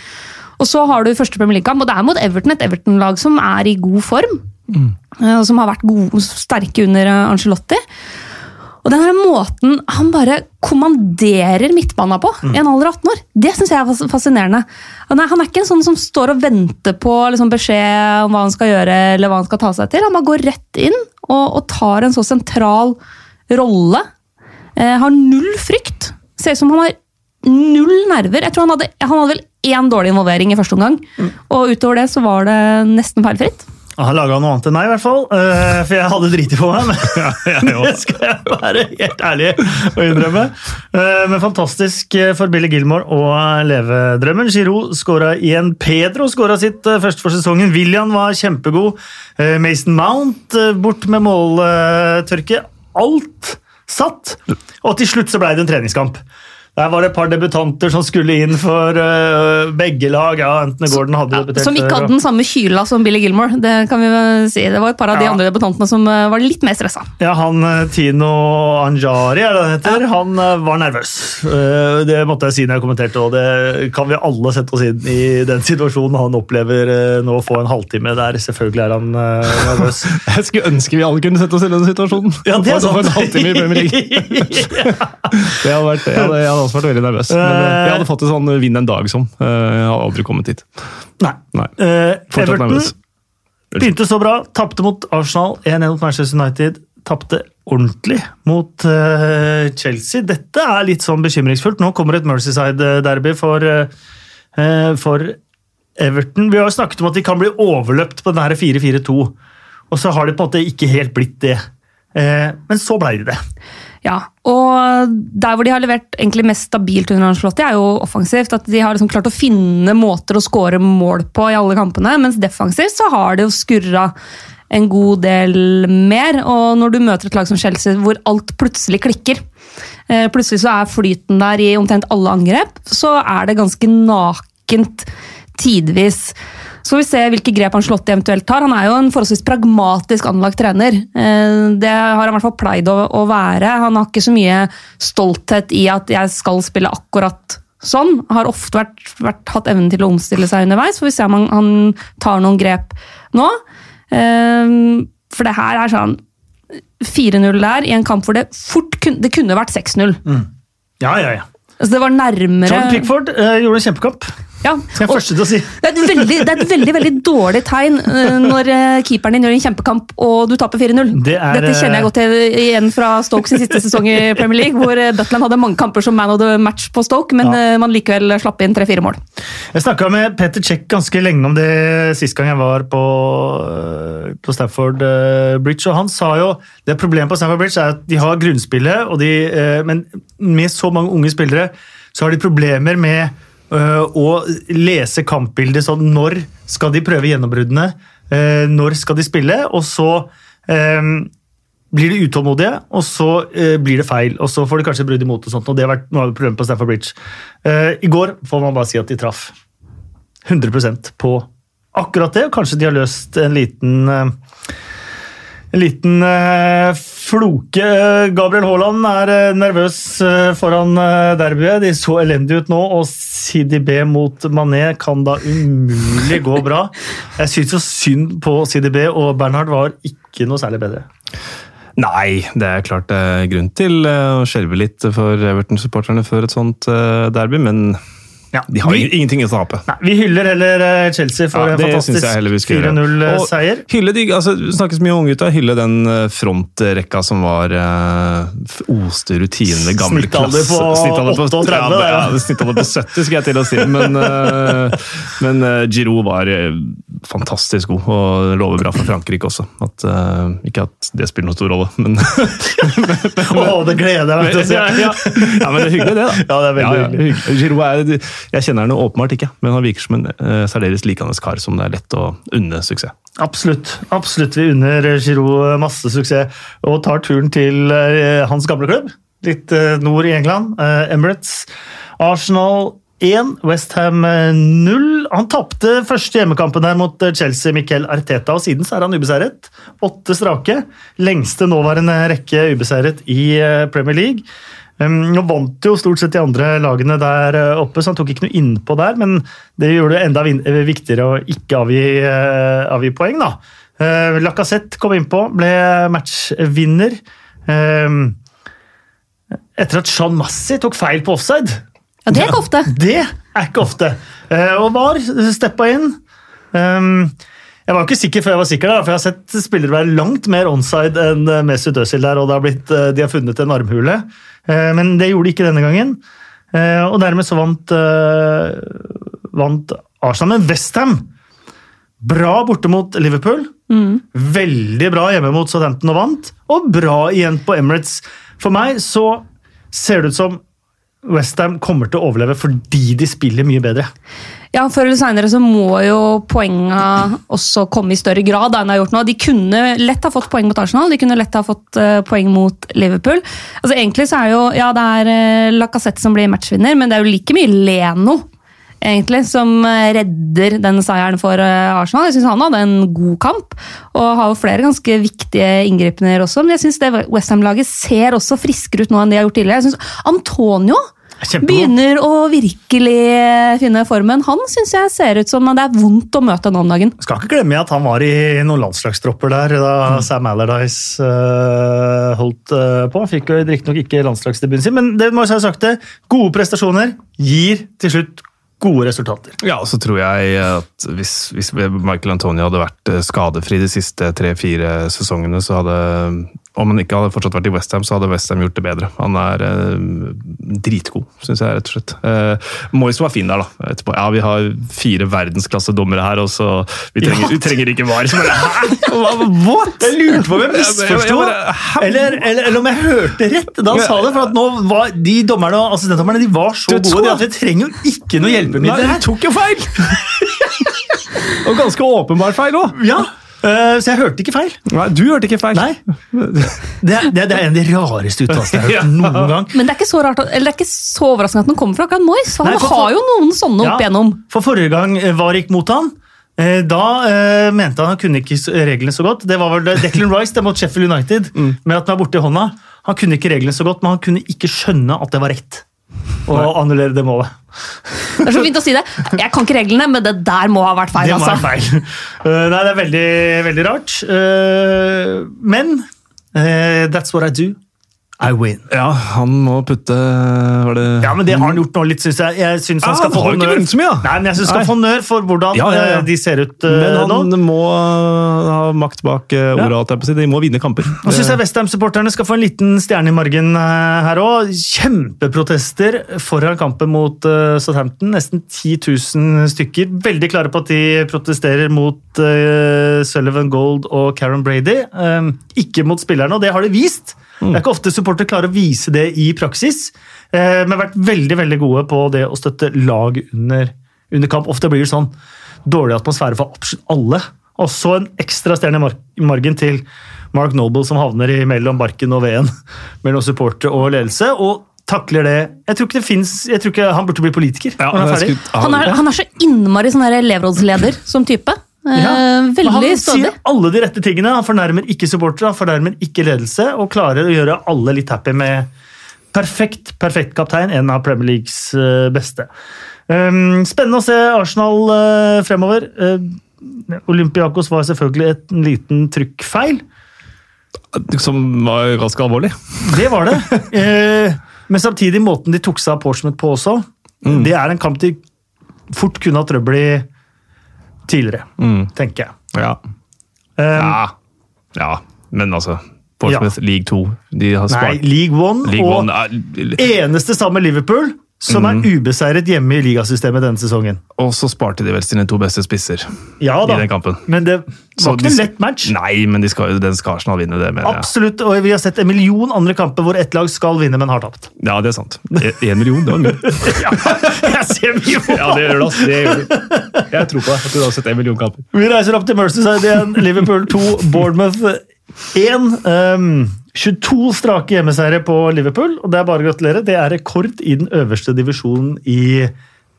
Og så har du første Premier League-kamp, og det er mot Everton, et Everton-lag som er i god form. Mm. Og som har vært gode, sterke under eh, Angelotti. Og den her måten han bare kommanderer midtbanen på i en alder av 18 år, det syns jeg er fascinerende. Han er, han er ikke en sånn som står og venter på liksom, beskjed om hva han skal gjøre eller hva han skal ta seg til. Han bare går rett inn og, og tar en så sentral rolle. Eh, har null frykt. Ser ut som han har null nerver. Jeg tror Han hadde, han hadde vel én dårlig involvering i første omgang, og utover det så var det nesten feilfritt. Han laga noe annet enn meg, i hvert fall. Uh, For jeg hadde driti på meg. Men det skal jeg være helt ærlig å innrømme. Uh, Men fantastisk for Billy Gilmore og levedrømmen. Giroud skåra igjen. Pedro skåra sitt eh, første for sesongen. William var kjempegod. Uh, Mason Mount bort med måltørke. Alt satt! Og til slutt så ble det en treningskamp. Der var det et par debutanter som skulle inn for uh, begge lag. Ja, enten Gordon hadde debutert Som ikke hadde den samme kyla som Billy Gilmore. Det kan vi si. Det var et par av de andre debutantene som uh, var litt mer stressa. Ja, han eh, Tino Anjari, er det han heter, han uh, var nervøs. Eh, Det måtte jeg si når jeg kommenterte, og det kan vi alle sette oss inn i den situasjonen han opplever nå å få en halvtime der. Selvfølgelig er han nervøs. Jeg skulle ønske vi alle kunne sette oss i den situasjonen. Ja, det er en sant. halvtime i Premier League. Det hadde vært, det. Ja, det hadde også vært veldig nervøs. Men eh, jeg hadde fått en sånn vinn en dag som. Eh, Jeg har aldri kommet hit. Nei. Nei. Eh, Fortsatt Everton nervøs. begynte så bra, tapte mot Arsenal, 1-1 mot Manchester United. Tapte ordentlig mot uh, Chelsea. Dette er litt sånn bekymringsfullt. Nå kommer et Mercyside-derby for, uh, for Everton. Vi har jo snakket om at de kan bli overløpt på denne 4-4-2, og så har de på en måte ikke helt blitt det. Eh, men så ble de det. Ja, og der hvor de har levert egentlig mest stabilt under Ancelotti, er jo offensivt. At de har liksom klart å finne måter å skåre mål på i alle kampene. Mens defensivt så har det jo skurra en god del mer. Og når du møter et lag som Chelsea hvor alt plutselig klikker, eh, plutselig så er flyten der i omtrent alle angrep, så er det ganske nakent tidvis. Så får vi se hvilke grep han Ancelotti eventuelt tar. Han er jo en forholdsvis pragmatisk anlagt trener. Eh, Det har han i hvert fall pleid å, å være. Han har ikke så mye stolthet i at jeg skal spille akkurat sånn. Har ofte vært, vært, hatt evnen til å omstille seg underveis. Får vi se om han, han tar noen grep nå. Eh, For det her er sånn 4-0 der i en kamp hvor det fort kunne, det kunne vært 6-0. Ja, ja, ja. Altså det var nærmere John Pickford eh, gjorde en kjempekamp. Ja, Så jeg er første til å si. Det er et veldig, det er et veldig, veldig dårlig tegn eh, når eh, keeperen din gjør en kjempekamp og du taper 4-0. Det Dette kjenner jeg godt til igjen fra Stokes sin siste sesong i Premier League, hvor eh, Butland hadde mange kamper som man of the match på Stoke, men Ja. eh, man likevel slapp inn tre-fire mål. Jeg snakka med Peter Check ganske lenge om det sist gang jeg var på, på Stafford Bridge, og han sa jo det problemet på Stafford Bridge er at de har grunnspillet, de, men med så mange unge spillere så har de problemer med øh, å lese kampbildet sånn når skal de prøve gjennombruddene, øh, når skal de spille, og så øh, blir de utålmodige, og så øh, blir det feil. Og så får de kanskje brudd imot. og sånt, og Det har vært noe av problemet på Stafford Bridge. Eh, I går får man bare si at de traff 100% på akkurat det. og Kanskje de har løst en liten eh, en liten eh, floke. Eh, Gabriel Haaland er eh, nervøs eh, foran derbyet. De så elendige ut nå, og CDB mot Mané kan da umulig gå bra. Jeg syns jo synd på CDB, og Bernhard var ikke noe særlig bedre. Nei, det er klart det er grunn til å skjelve litt for Everton-supporterne før et sånt derby, men Ja, de har vi, ing- ingenting å tape. nei, vi hyller heller eh, Chelsea for Ja, en fantastisk skal gjøre. Og 4-0-seier. Hylle de, altså, snakkes mye om unggutta. Hylle den eh, frontrekka som var uh, oste rutine, gamle Snittalder klasse. på 38, ja, ja, snittalder på 70, skal jeg til å si. Men, uh, men uh, Giroud var eh, fantastisk god, og lover bra for Frankrike også. At, uh, ikke at det spiller noen stor rolle, men Å, det gleder jeg meg til å se! ja, ja. ja, men det er hyggelig, det. da. Ja, det er veldig hyggelig. hyggelig. Giroud er, jeg kjenner han åpenbart ikke, men han virker som en uh, særdeles likende kar som det er lett å unne suksess. Absolutt. Absolutt. Vi unner Giroud masse suksess og tar turen til uh, hans gamle klubb. Litt eh, nord i England. eh, Emirates. Arsenal 1, Westham 0. Han tapte første hjemmekampen der mot eh, Chelsea, Miquel Arteta, og siden så er han ubeseiret. Åtte strake. Lengste nåværende rekke ubeseiret i eh, Premier League. Han Nå vant jo stort sett de andre lagene der eh, oppe, så han tok ikke noe innpå der. Men det gjorde det enda eh, viktigere å ikke avgi, eh, avgi poeng, da. Lacassette kom innpå, ble matchvinner. Um, etter at Sean Massi tok feil på offside. Ja, Det er ikke ofte. Det er ikke ofte. Eh, og VAR steppa inn. Um, jeg var ikke sikker før jeg var sikker, der, for jeg har sett spillere være langt mer onside enn eh, Mesut Özil der, og har blitt, eh, de har funnet en armhule. Men det gjorde de ikke denne gangen. Og dermed så vant, vant Arsenal. Men Westham Bra borte mot Liverpool. Veldig bra hjemme mot Southampton og vant. Og bra igjen på Emirates. For meg så ser det ut som Westham kommer til å overleve fordi de spiller mye bedre. Ja, Før eller seinere så må jo poenga også komme i større grad enn de har gjort nå. De kunne lett ha fått poeng mot Arsenal, de kunne lett ha fått eh, poeng mot Liverpool. Altså Egentlig så er jo Ja, det er uh, Lacassette som blir matchvinner, men det er jo like mye Leno egentlig, som eh, redder den seieren for eh, Arsenal. Jeg syns han hadde en god kamp, og har jo flere ganske viktige inngripener også. Men jeg syns Westham-laget ser også friskere ut nå enn de har gjort tidligere. Jeg synes Antonio. Begynner å virkelig finne formen. Han syns jeg ser ut som det er vondt å møte nå om dagen. Skal ikke glemme at han var i noen landslagstropper der da Sam Allardyce uh, holdt uh, på. Han fikk jo riktignok ikke landslagsdebuten sin, men det må jeg ha sagt det. Gode prestasjoner gir til slutt gode resultater. Ja, og så tror jeg at hvis, hvis Michael Antonio hadde vært eh, skadefri de siste tre-fire sesongene, så hadde Om han ikke hadde fortsatt vært i Westham, så hadde Westham gjort det bedre. Han er eh, dritgod, syns jeg, rett og slett. Eh, Moyes var fin der, da. Etterpå. Ja, vi har fire verdensklassedommere her, og så Vi trenger, vi trenger ikke VAR. Så bare, Hæ? What? Jeg lurte på om jeg Jeg- jeg- jeg misforsto, eller, eller, eller om jeg hørte rett da han sa det. For at nå var de dommerne og assistentdommerne de var så gode de at vi trenger jo ikke noe Nei, hjelpemidler de her. tok jo feil! og ganske åpenbart feil òg. Ja, eh, Så jeg hørte ikke feil. Nei, du hørte ikke feil. Nei. Det er, det det er en av de rareste uttalelsene jeg har hørt noen gang. Men det er ikke så rart, eller det er ikke så overraskende at den kommer fra akkurat Moyes. Han Nei, for- har jo noen sånne opp Ja, igjennom. For forrige gang eh, VAR ikke mot han. eh, Da uh, mente han han kunne ikke reglene så godt. Det var vel Declan Rice det mot Sheffield United. Med at han er borte i hånda. Han kunne ikke reglene så godt, men han kunne ikke skjønne at det var rett. Å annullere det målet. Det er så fint å si det. Jeg kan ikke reglene, men det der må ha vært feil. Det må altså. være feil. Uh, nei, det er veldig, veldig rart. Uh, men uh, that's what I do. I win. Ja, han må putte Var det Ja, men det har han gjort nå litt, syns jeg. Jeg synes han Ja, skal få honnør. mye. Nei, men jeg synes han skal få honnør for hvordan Ja, ja, eh, de ser ut uh, Men nå. han må uh, ha makt bak uh, ordet. De må vinne kamper. Nå syns jeg Westham-supporterne skal få en liten stjerne i margen uh, her òg. Kjempeprotester foran kampen mot uh, Southampton. Nesten 10 000 stykker. Veldig klare på at de protesterer mot eh, Sullivan Gold og Karen Brady. Eh, ikke mot spillerne, og det har de vist. Det er ikke ofte supportere klarer å vise det i praksis, eh, men har vært veldig veldig gode på det å støtte lag under, under kamp. Ofte blir det sånn dårlig atmosfære for absolutt alle. Og så en ekstra stjerne i margen til Mark Noble, som havner i mellom barken og veden mellom supportere og ledelse. og takler det. Jeg tror ikke det finnes, jeg tror ikke Han burde bli politiker Ja, han er Han er, han er så innmari sånn her elevrådsleder som type. Eh, Ja, men Veldig han sier alle de rette tingene. Han fornærmer ikke supportere, han fornærmer ikke ledelse, og klarer å gjøre alle litt happy med perfekt, perfekt kaptein, en av Premier Leagues eh, beste. Um, spennende å se Arsenal eh, fremover. Olympiakos var selvfølgelig et, liten trykkfeil. Som var ganske alvorlig. Det var det. Eh, men samtidig måten de tok seg av Portsmouth på også. Det er en kamp de fort kunne ha trøbbel i tidligere, tenker jeg. Ja. Um, ja. ja. Men altså Portsmouth League 2 De har Nei, League 1 og One eneste sammen med Liverpool som er ubeseiret hjemme i ligasystemet denne sesongen. Og så sparte de vel sine to beste spisser Ja i den kampen. men det var ikke en lett match. Nei, men de skal, den skal Arsenal vinne, det mener jeg. Absolutt, og vi har sett en million andre kamper hvor ett lag skal vinne, men har tapt. Ja, det er sant. Én million, det var mye. Ja, jeg ser mye på Ja, det gjør det, altså. Det gjør det. Jeg tror på deg, at du har sett en million kamper. Vi reiser opp til Merseyside igjen. Liverpool 2, Bournemouth 1. Um, 22 strake hjemmeseiere på Liverpool, og det er bare å gratulere. Det er rekord i den øverste divisjonen i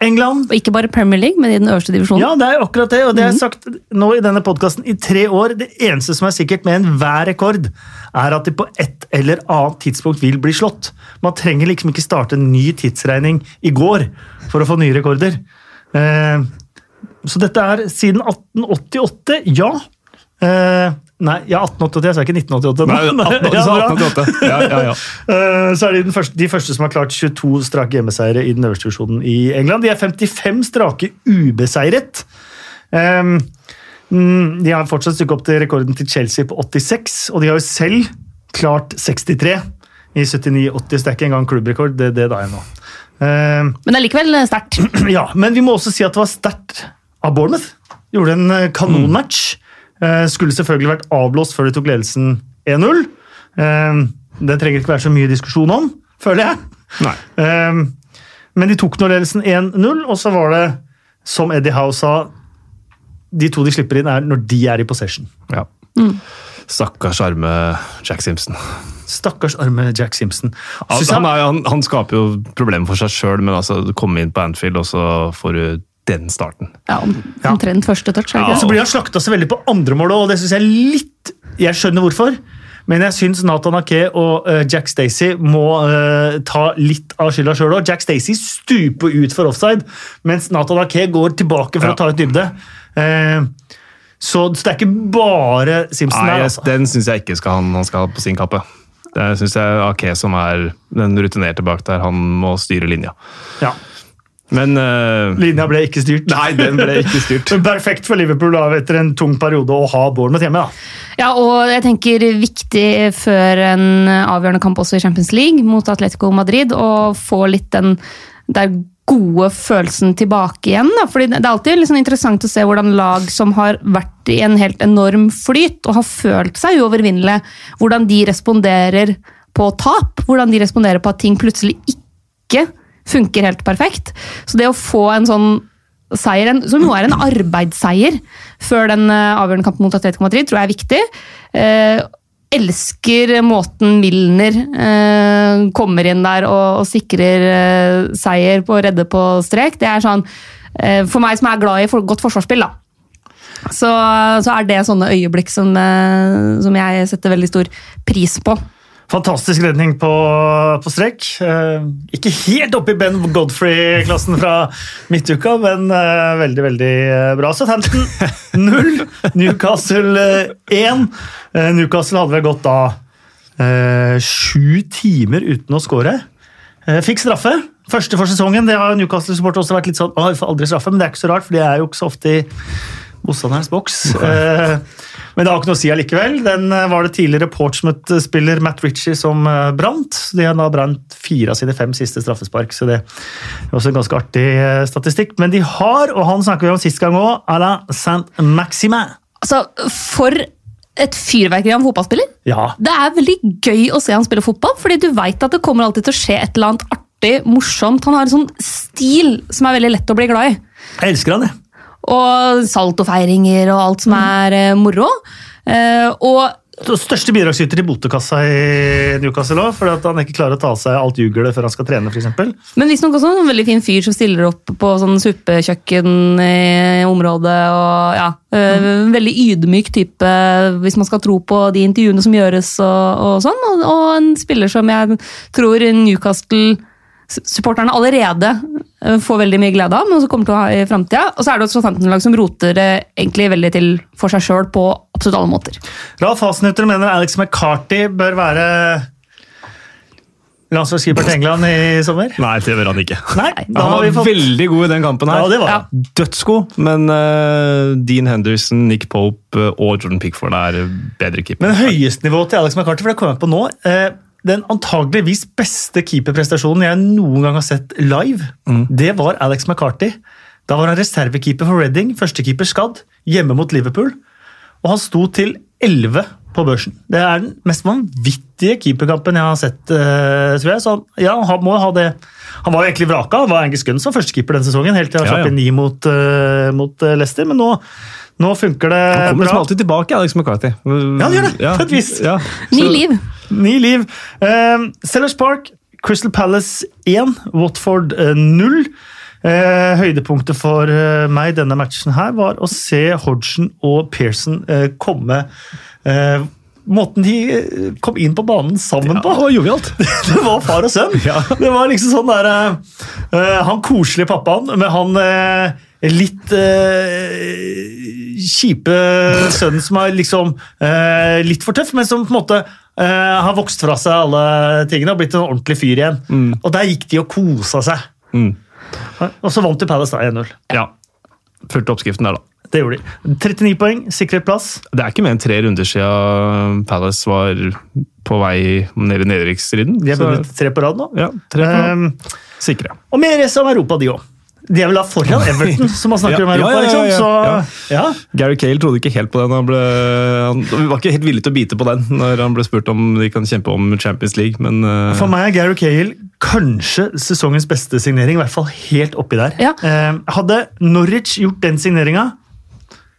England. Og ikke bare Premier League, men i den øverste divisjonen. Ja, det er akkurat det, og det har jeg sagt nå i denne podkasten i tre år. Det eneste som er sikkert med enhver rekord, er at de på et eller annet tidspunkt vil bli slått. Man trenger liksom ikke starte en ny tidsregning i går for å få nye rekorder. Eh, så dette er siden 1888, ja. Eh, nei, ja, 1888, jeg sa ikke 1988. Nei, 18, Ja, 1888. Ja, ja, ja. Eh, Så er de den første, de første som har klart 22 strake hjemmeseiere i den øverste divisjonen i England. De er 55 strake ubeseiret. Um, mm, De har fortsatt stykke opp til rekorden til Chelsea på 86, og de har jo selv klart 63 i 79-80, så det er ikke engang klubbrekord. det, det da er nå. Um, Men det er likevel sterkt. ja, men vi må også si at det var sterkt av Bournemouth. Gjorde en eh, kanonmatch. Eh, skulle selvfølgelig vært avblåst før de tok ledelsen 1-0. Eh, det trenger ikke være så mye diskusjon om, føler jeg. Nei. Eh, men de tok nå ledelsen 1-0, og så var det, som Eddie Howe sa, de to de slipper inn, er når de er i possession. Ja. Stakkars arme Jack Simpson. Stakkars arme Jack Simpson. Han, han, er, han, han skaper jo problemer for seg sjøl, men altså, komme inn på Anfield, og så får du den starten. Ja, om- Omtrent første touch. Ja. Så blir han slakta så veldig på andre mål, og det syns jeg litt Jeg skjønner hvorfor, men jeg syns Nathan Ake og uh, Jack Stacey må uh, ta litt av skylda sjøl òg. Jack Stacey stuper ut for offside, mens Nathan Ake går tilbake for Ja. å ta ut dybde. Uh, så, så det er ikke bare Simpson Nei, der, altså. Den syns jeg ikke skal han, han skal ha på sin kappe. Det syns jeg Ake, som er den rutinerte bak der, han må styre linja. Ja. Men uh, Linja ble ikke styrt. Nei, den ble ikke styrt. Men perfekt for Liverpool da, etter en tung periode å ha Bournemouth hjemme. da. Ja, og jeg tenker viktig før en avgjørende kamp også i Champions League mot Atletico Madrid, å få litt den der gode følelsen tilbake igjen. Da. Fordi Det er alltid liksom interessant å se hvordan lag som har vært i en helt enorm flyt og har følt seg uovervinnelige, hvordan de responderer på tap. Hvordan de responderer på at ting plutselig ikke funker helt perfekt. Så det å få en sånn seier, som jo er en arbeidsseier før den eh, avgjørende kampen mot Atletico Madrid, tror jeg er viktig. Eh, elsker måten Milner eh, kommer inn der og, og sikrer eh, seier på å redde på strek. Det er sånn, eh, For meg som er glad i for, godt forsvarsspill, da. Så, så er det sånne øyeblikk som, eh, som jeg setter veldig stor pris på. Fantastisk redning på, på strekk. Eh, ikke helt oppe i Ben Godfrey-klassen fra midtuka, men eh, veldig, veldig bra. bra. Southampton 0, Newcastle 1. Eh, Newcastle hadde vel gått da eh, sju timer uten å. Eh, fikk straffe. Første for sesongen. Det har Newcastle-supporter også vært litt sånn Å, aldri straffe, men det er ikke så rart, for de er jo ikke så ofte i motstanderens boks. Eh, men det har ikke noe å si allikevel. Den eh, var det tidligere Portsmouth-spiller Matt Ritchie som eh, brant. De har da brant fire av sine fem siste straffespark, så det er også en ganske artig eh, statistikk. Men de har, og han snakker vi om sist gang òg, la Saint-Maximin. Altså, For et fyrverkeri av en fotballspiller. Ja. Det er veldig gøy å se han spille fotball, fordi du veit at det kommer alltid til å skje et eller annet artig, morsomt. Han har en sånn stil som er veldig lett å bli glad i. Jeg elsker han, jeg. Og saltofeiringer og alt som er eh, moro. Eh, og Største bidragsyter til botekassa i Newcastle òg, fordi han ikke klarer å ta av seg alt jugelet før han skal trene, f.eks. Men visstnok også en veldig fin fyr som stiller opp på sånn suppekjøkken i området. og ja, øh, Mm. Veldig ydmyk type, hvis man skal tro på de intervjuene som gjøres. Og, og sånn, og, og en spiller som jeg tror Newcastle-supporterne allerede øh, får veldig mye glede av, men også kommer til å ha i framtida. Og så er det et Southampton-lag som roter det egentlig veldig til for seg sjøl på absolutt alle måter. Ralf Hasenhutter mener Alex McCarty bør være landslagskeeper til England i sommer. Nei, det gjør han ikke. Nei, da Han har vi var fått veldig god i den kampen her. Ja, det var Ja. Dødsgod, men uh, Dean Henderson, Nick Pope eh, og Jordan Pickford er bedre keepere. Men høyestnivået til Alex McCarty, for det kommer jeg på nå eh, Den antageligvis beste keeperprestasjonen jeg noen gang har sett live, det var Alex McCarty. Da var han reservekeeper for Reading, førstekeeper skadd, hjemme mot Liverpool. Og han sto til 11 på børsen. Det er den mest vanvittige keeperkampen jeg har sett. eh, tror jeg. Så han, ja, han må ha det. Han var jo egentlig vraka. Han var Angus Gunn som førstekeeper den sesongen, helt til han Ja, slapp ja. inn ni mot, eh, mot eh, Leicester. Men nå, nå funker det bra. Han kommer bra. liksom alltid tilbake, Alex McCarthy. Ja, han gjør det, på et vis. Ja. Ny liv. Ny liv. Uh, Sellers Park, Crystal Palace 1, Watford eh, 0. Eh, høydepunktet for eh, meg denne matchen her var å se Hodgson og Pearson eh, komme eh, Måten de eh, kom inn på banen sammen Ja, på. og jovialt. Det var far og sønn. Ja. Det var liksom sånn der eh, Han koselige pappaen med han eh, litt eh, kjipe sønnen som er liksom eh, litt for tøff, men som på en måte eh, har vokst fra seg alle tingene og blitt en ordentlig fyr igjen. Og der gikk de og kosa seg. Mm. Og så vant de Palace da 1-0. Ja. Fulgte oppskriften der, da. Det gjorde de. 39 poeng, sikret plass. Det er ikke mer enn tre runder siden Palace var på vei ned i nedrykksstriden. De har vunnet tre på rad nå. Ja, tre på rad. Um, Sikre. og mer resten om Europa, de òg. De er vel da foran Everton, som man snakker Ja, om her oppe. ja, ja, liksom. Så, ja. ja. Gary Cale trodde ikke helt på den. Han, ble, han var ikke helt villig til å bite på den når han ble spurt om de kan kjempe om Champions League, men uh... For meg er Gary Cahill kanskje sesongens beste signering, i hvert fall helt oppi der. Ja. Eh, hadde Norwich gjort den signeringa,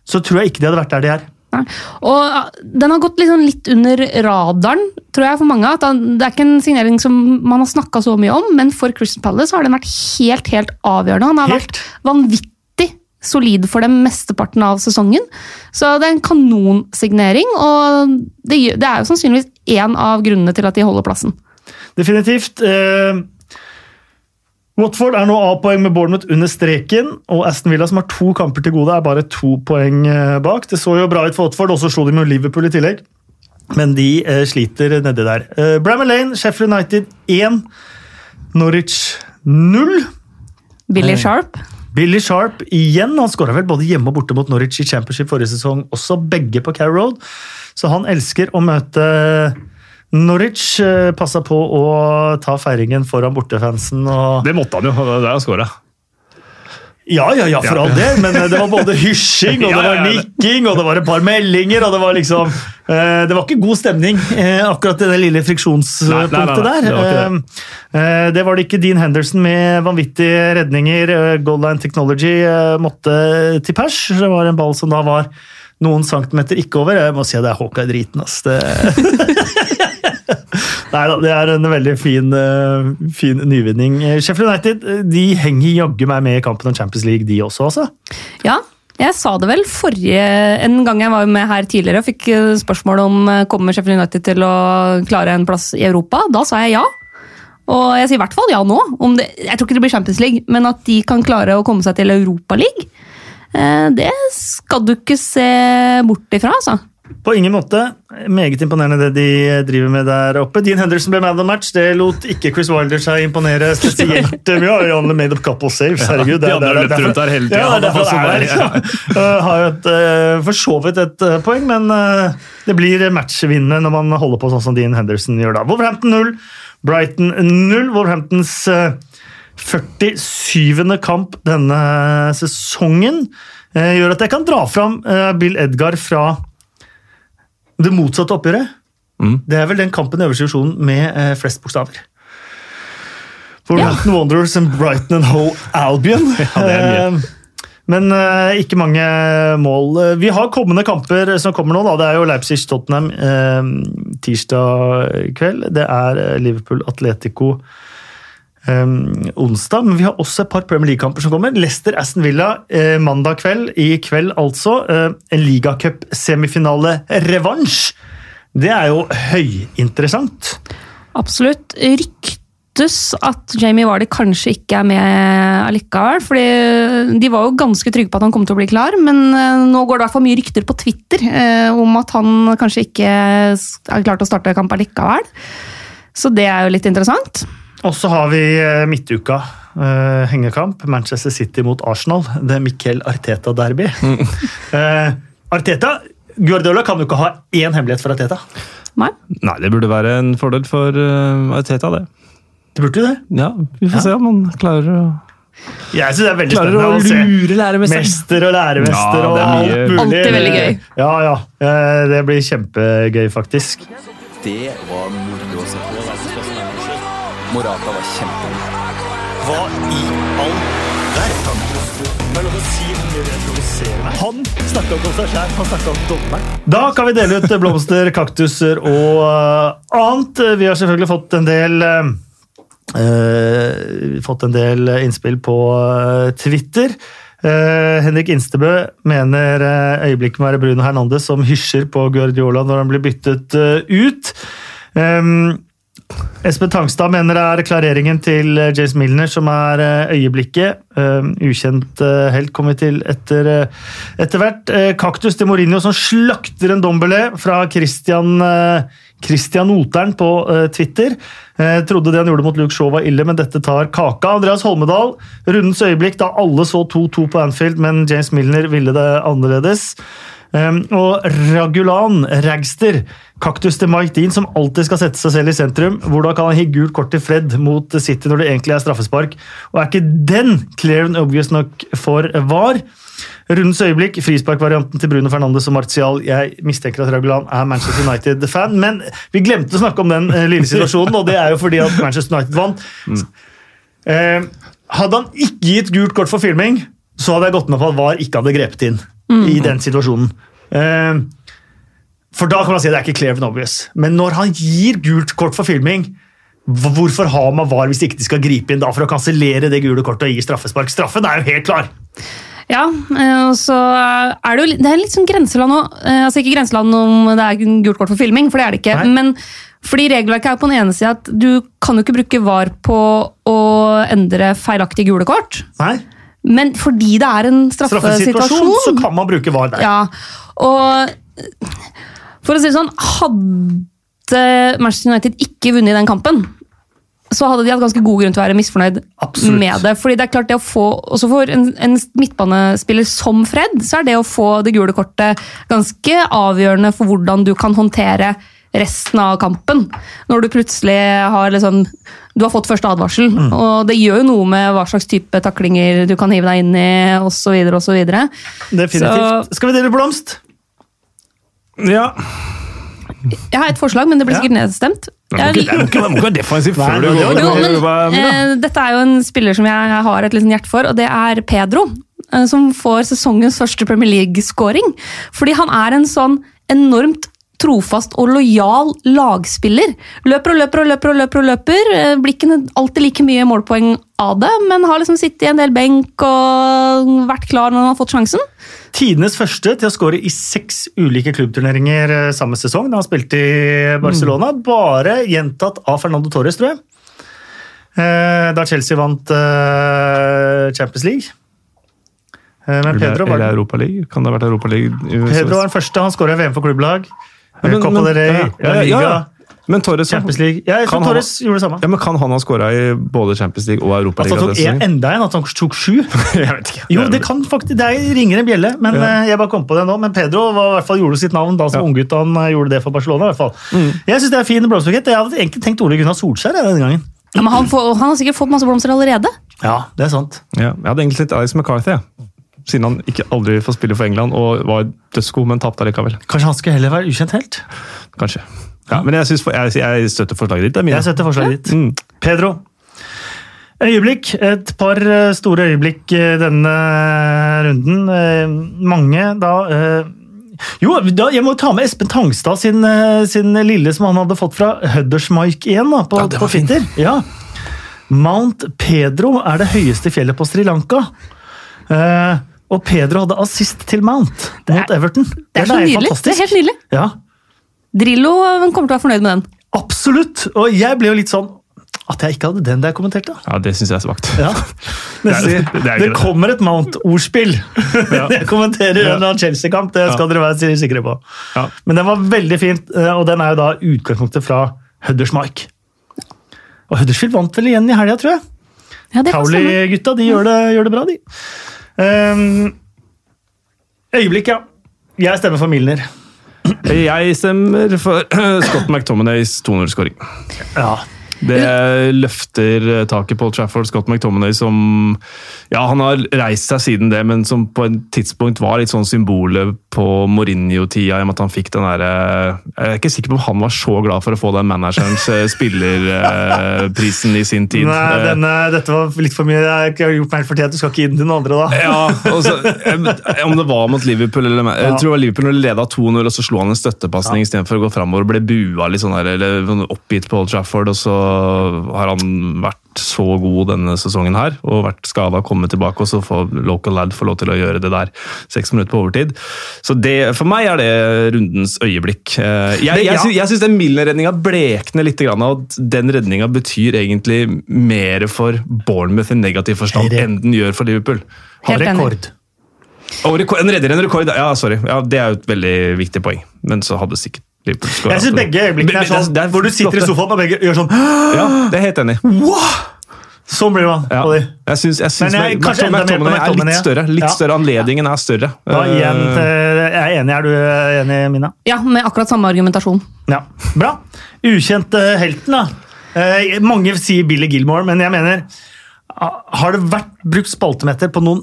så tror jeg ikke de hadde vært der de er. Nei. Og Den har gått liksom litt under radaren, tror jeg, for mange. Det er ikke en signering som man har snakka så mye om, men for Christian Palace har den vært helt helt avgjørende. Han har Helt. vært vanvittig solid for dem mesteparten av sesongen. Så det er en kanonsignering, og det, det er jo sannsynligvis én av grunnene til at de holder plassen. Definitivt. Eh, Watford er nå A-poeng med Bournemouth under streken, og Aston Villa, som har to kamper til gode, er bare to poeng eh, bak. Det så jo bra ut for Watford, og så slo de med Liverpool i tillegg. Men de eh, sliter nedi der. Eh, Bramall Lane, Sheffield United 1, Norwich 0. Billy. Sharp. Billy Sharp igjen. Han skåra vel både hjemme og borte mot Norwich i Championship forrige sesong, også begge på Carrow Road. Så han elsker å møte Norwich. eh, Passa på å ta feiringen foran bortefansen. Og... det måtte han jo. Det er jo skåra. Ja, ja, ja, for Ja. all del, men det var både hysjing, og det var nikking, og det var et par meldinger, og det var liksom eh, Det var ikke god stemning eh, akkurat i det lille friksjonspunktet der. det var det. Eh, eh, det var det ikke. Dean Henderson med vanvittige redninger. eh, Goal Line Technology eh, måtte til pers. Det var en ball som da var noen centimeter ikke over. Jeg må si at det er Hawkeye-driten, ass. Det... Nei da, det er en veldig fin, eh, fin nyvinning. Eh, Sheffield United eh, de henger jaggu meg med i kampen om Champions League, de også, altså. Ja, jeg sa det vel forrige En gang jeg var med her tidligere og fikk spørsmål om kommer Sheffield United til å klare en plass i Europa. Da sa jeg ja. Og jeg sier i hvert fall ja nå. Det, jeg tror ikke det blir Champions League, men at de kan klare å komme seg til Europa League, det skal du ikke se bort ifra, altså. På ingen måte. Meget imponerende det de driver med der oppe. Dean Henderson ble man of the match. Det lot ikke Chris Wilder seg imponere spesielt mye. Han only made up couple saves, herregud. de andre løpt rundt der hele tiden. Ja, er derfor er der. Uh, Har jo et, uh, for så vidt et uh, poeng, men det blir matchvinnende når man holder på sånn som Dean Henderson gjør da. Wolverhampton 0, Brighton 0. Wolverhamptons uh, 47. kamp denne sesongen gjør at jeg kan dra fram Bill Edgar fra det motsatte oppgjøret. Mm. Det er vel den kampen i øverste divisjon med eh, flest bokstaver. Wolverhampton Wanderers and Brighton and Hoe Albion. Ja, det er mye. Eh, Men uh, ikke mange mål. Eh, Vi har kommende kamper som kommer nå. Da. Det er jo Leipzig-Tottenham uh, tirsdag kveld. Det er Liverpool-Atletico eh, onsdag. Men vi har også et par Premier League-kamper som kommer. Leicester-Aston Villa eh, mandag kveld. I kveld altså. Eh, en ligacup-semifinale-revansj. Det er jo høyinteressant. Absolutt. Ryktes at Jamie Vardy kanskje ikke er med allikevel. fordi De var jo ganske trygge på at han kom til å bli klar, men eh, nå går det i hvert fall mye rykter på Twitter eh, om at han kanskje ikke er klar til å starte kamp allikevel. Så det er jo litt interessant. Og så har vi eh, midtuka. Uh, hengekamp. Manchester City mot Arsenal. Det er Miquel Arteta-derby. Eh, Arteta Guardiola kan jo ikke ha én hemmelighet for Arteta. Nei? Nei, det burde være en fordel for uh, Arteta, det. Det burde det. Ja, Vi får Ja. se om han klarer å Jeg synes det er veldig Klarer spennende å å se. lure læremesteren. Mester og læremester Ja, og alt mulig. Alltid veldig gøy. Ja, ja. Uh, Det blir kjempegøy, faktisk. Det var moro å se på. Morata var kjempegod. Hva i all verden? Er. Han snakka ikke om seg sjæl, han snakka om dommeren. Da kan vi dele ut blomster, kaktuser og uh, annet. Vi har selvfølgelig fått en del uh, eh, fått en del innspill på Twitter. Uh, Henrik Instebø mener uh, øyeblikket må være Bruno Hernandez som hysjer på Guardiola når han blir byttet uh, ut. Um, Espen Tangstad mener det er klareringen til James Milner som er eh, øyeblikket. Um, ukjent eh, helt kommer vi til etter, eh, etter hvert. Eh, Kaktus til Mourinho som slakter en dombele fra Christian, eh, Christian Oteren på eh, Twitter. Jeg trodde det han gjorde mot Luke Shaw var ille, men dette tar kaka. Andreas Holmedal, rundens øyeblikk da alle så 2-2 på Anfield, men James Milner ville det annerledes. Um, og Ragulan, Ragster, kaktus til Mike Dean, som alltid skal sette seg selv i sentrum. Hvordan kan han gi gult kort til Fred mot City når det egentlig er straffespark? Og er ikke den clear and obvious nok for VAR? Rundens øyeblikk, frisparkvarianten til Bruno Fernandes og Martial. Jeg mistenker at Ragulan er Manchester United-fan, men vi glemte å snakke om den eh, lille situasjonen, og det er jo fordi at Manchester United vant. Eh, hadde han ikke gitt gult kort for filming, så hadde jeg gått med på at VAR ikke hadde grepet inn i den situasjonen. Eh, for da kan man si at det er ikke clear and obvious. Men når han gir gult kort for filming, hvorfor har man VAR hvis ikke de skal gripe inn da for å kansellere det gule kortet og gi straffespark? Straffen er jo helt klar! Ja, eh, og så er det jo det er litt sånn grenseland nå. Eh, Altså ikke grenseland om det er gult kort for filming, for det er det ikke. Nei. Men fordi regelverket er på den ene sida at du kan jo ikke bruke VAR på å endre feilaktige gule kort. Nei, Men fordi det er en straffesituasjon, så kan man bruke VAR der. Ja, og for å si det sånn, hadde Manchester United ikke vunnet den kampen, så hadde de hatt ganske god grunn til å være misfornøyd Absolutt. med det. Fordi det er klart det å få, også For en, en midtbanespiller som Fred, så er det å få det gule kortet ganske avgjørende for hvordan du kan håndtere resten av kampen. Når du plutselig har liksom Du har fått første advarsel, Mm. og det gjør jo noe med hva slags type taklinger du kan hive deg inn i, osv. osv. Definitivt. Skal vi dele blomst? Ja. Jeg har et forslag, men det blir Ja. sikkert nedstemt. Jeg må ikke, være defensiv før du går. jo, men, eh, dette er jo en spiller som jeg har et liksom hjerte for, og det er Pedro. eh, Som får sesongens første Premier League-scoring. Fordi han er en sånn enormt trofast og lojal lagspiller. Løper og løper og løper. og løper og løper. Eh, Blir ikke alltid like mye målpoeng av det, men har liksom sittet i en del benk og vært klar når han har fått sjansen. Tidenes første til å skåre i seks ulike klubbturneringer eh, samme sesong da han spilte i Barcelona. Bare gjentatt av Fernando Torres, tror jeg. Eh, Da Chelsea vant Champions League. Eh, Men Pedro var, Eller Europa League? Kan det ha vært Europa League? Pedro var den første. Han skåra VM for klubblag. Ja, men- Copa del Rey, ja, ja, La Liga, ja, ja. Men Torres, Champions League. Ja, jeg tror Torres han- gjorde det samme. Ja, men Kan han ha skåra i både Champions League og Europa At han tok enda en, at han tok sju. Jeg vet ikke. Jo, det kan faktisk, det er- ringer en bjelle, men Ja. eh, jeg bare kom på det nå. Men Pedro var, i hvert fall gjorde sitt navn da som Ja. unggutt. Han eh, gjorde det for Barcelona. i hvert fall. Jeg syns det er fin blomsterbukett. Jeg hadde egentlig tenkt Ole Gunnar Solskjær jeg, denne gangen. Ja, men han, får, han har sikkert fått masse blomster allerede. Ja, det er sant. Ja, jeg hadde egentlig litt Alex McCarthy, jeg. Siden han ikke aldri får spille for England og var dødsgod, men tapte allikevel. Kanskje han skulle heller være ukjent helt? Kanskje. Ja, men jeg, for, jeg, jeg støtter forslaget ditt. Mine. Jeg støtter forslaget ditt. Mm. Pedro. Øyeblikk. Et par eh, store øyeblikk eh, denne runden. Eh, Mange da eh, Jo, da, jeg må ta med Espen Tangstad sin, sin lille som han hadde fått fra Huddersmike igjen da, på, Ja, på Fitter. Ja. Mount Pedro er det høyeste fjellet på Sri Lanka. Eh, og Pedro hadde assist til Mount mot Everton. Det er så nydelig. Det er helt nydelig. Ja, Drillo kommer til å være fornøyd med den. absolutt. Og jeg ble jo litt sånn at jeg ikke hadde den der jeg kommenterte. Ja, det syns jeg er svakt. Ja. Det er- Det, det er det det. kommer et Mount-ordspill! jeg kommenterer en Ja. annen Chelsea-kamp, det skal dere være sikre på. Ja. Men den var veldig fint, eh, og den er jo da utgangspunktet fra Huddersmark. Og Huddersfield vant vel igjen i helga, tror jeg. Ja, det. Pauli-gutta de gjør det, gjør det bra, de. Um, øyeblikk, ja. Jeg stemmer for Milner. Jeg stemmer for Scott McTominays 2-0-skåring. Ja. Det løfter taket på Old Trafford. Scott McTominay som Ja, han har reist seg siden det, men som på et tidspunkt var litt sånn symbolet på Mourinho-tida, i og med at han fikk den derre Jeg er ikke sikker på om han var så glad for å få den managerens eh, spillerprisen i sin tid. Nei, Eh, denne, dette var litt for mye. Jeg har gjort meg helt fortjent. Du skal ikke gi den til noen andre, da. Ja, og så, eh, Om det var mot Liverpool eller Jeg tror det var Liverpool når de leda 2-0, og så slo han en støttepasning istedenfor å gå framover og ble bua litt sånn her, eller sånn oppgitt på Old Trafford. Og så har han vært så god denne sesongen her, og vært skada, kommet tilbake, og så får local lad få lov til å gjøre det der seks minutter på overtid. Så det, for meg er det rundens øyeblikk. Eh, Jeg, jeg, sy- jeg syns den Milner-redninga blekner litt, og den redninga betyr egentlig mer for Bournemouth i negativ forstand enn den gjør for Liverpool. Har rekord. Og rekord, en redder en rekord, ja, sorry. Ja, det er jo et veldig viktig poeng. Men så hadde sikkert Liverpool. Jeg syns begge øyeblikkene er sånn Det det hvor du sitter i sofaen og begge gjør sånn Ja, det er helt enig. Wow! Sånn blir man. Ja. Jeg syns, jeg syns Men jeg- kanskje enda mer på McTominay er litt større. Litt Ja. større, Anledningen er større. Da igjen, Eh, til- jeg er enig. Er du enig, Mina? Ja, med akkurat samme argumentasjon. Ja. Bra. Ukjente helten, da. Eh, mange sier Billy Gilmore, men jeg mener Har det vært brukt spaltemeter på noen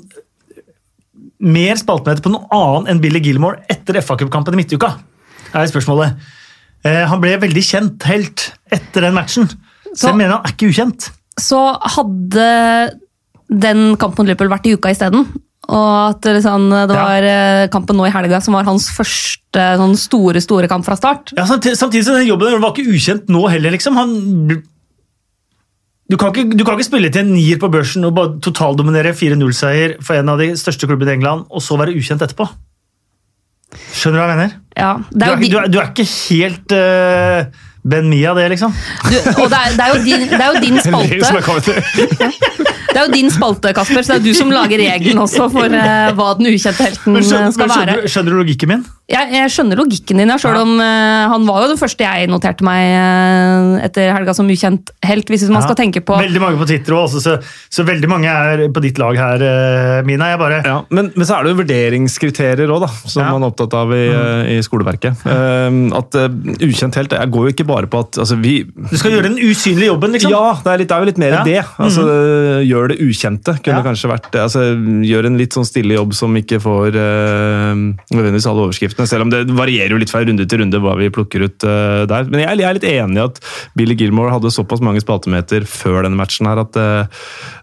mer spaltemeter på noen annen enn Billy Gilmore etter FA-cupkampen i midtuka? Er spørsmålet. Eh, han ble veldig kjent helt etter den matchen. Så, Så- jeg mener han er ikke ukjent. Så hadde den kampen mot Liverpool vært i uka isteden. Og at liksom, det var ja. kampen nå i helga som var hans første sånn store store kamp fra start. Ja, samtidig, samtidig så den jobben var ikke ukjent nå heller, liksom. Han du kan, ikke, du kan ikke spille til en nier på børsen og bare totaldominere 4-0-seier for en av de største klubbene i England, og så være ukjent etterpå. Skjønner du hva jeg mener? Ja, Du er er, du er, du er ikke helt eh, Ben Mia, det, liksom. du, og det er, det, er jo din, det er jo din spalte. Det er jo din spalte, Kasper, så det er du som lager regelen også for uh, hva den ukjente helten eh, skjønner, skal være. skjønner, du- skjønner du logikken min? Jeg, jeg skjønner logikken din, ja, selv om uh, han var jo den første jeg noterte meg uh, etter helga som ukjent helt, hvis man Ja. skal tenke på Veldig mange på Twitter også, så, så veldig mange er på ditt lag her, eh, Mina. Jeg bare Ja, men, men så er det jo vurderingskriterier også, som Ja. Man er opptatt av i, i skoleverket. Eh, at eh, Ukjent helt jeg går jo ikke bare på at altså, vi, Du skal gjøre den usynlige jobben, liksom. Ja, det er, litt, det er jo litt mer Ja. det. Altså, Gjør det ukjente. Kunne Ja. kanskje vært altså, Gjør en litt sånn stille jobb som ikke får uh, nødvendigvis alle overskriftene. Selv om det varierer jo litt fra runde til runde hva vi plukker ut uh, der. Men jeg, jeg er litt enig i at Billy Gilmore hadde såpass mange spaltemeter før denne matchen her at, uh,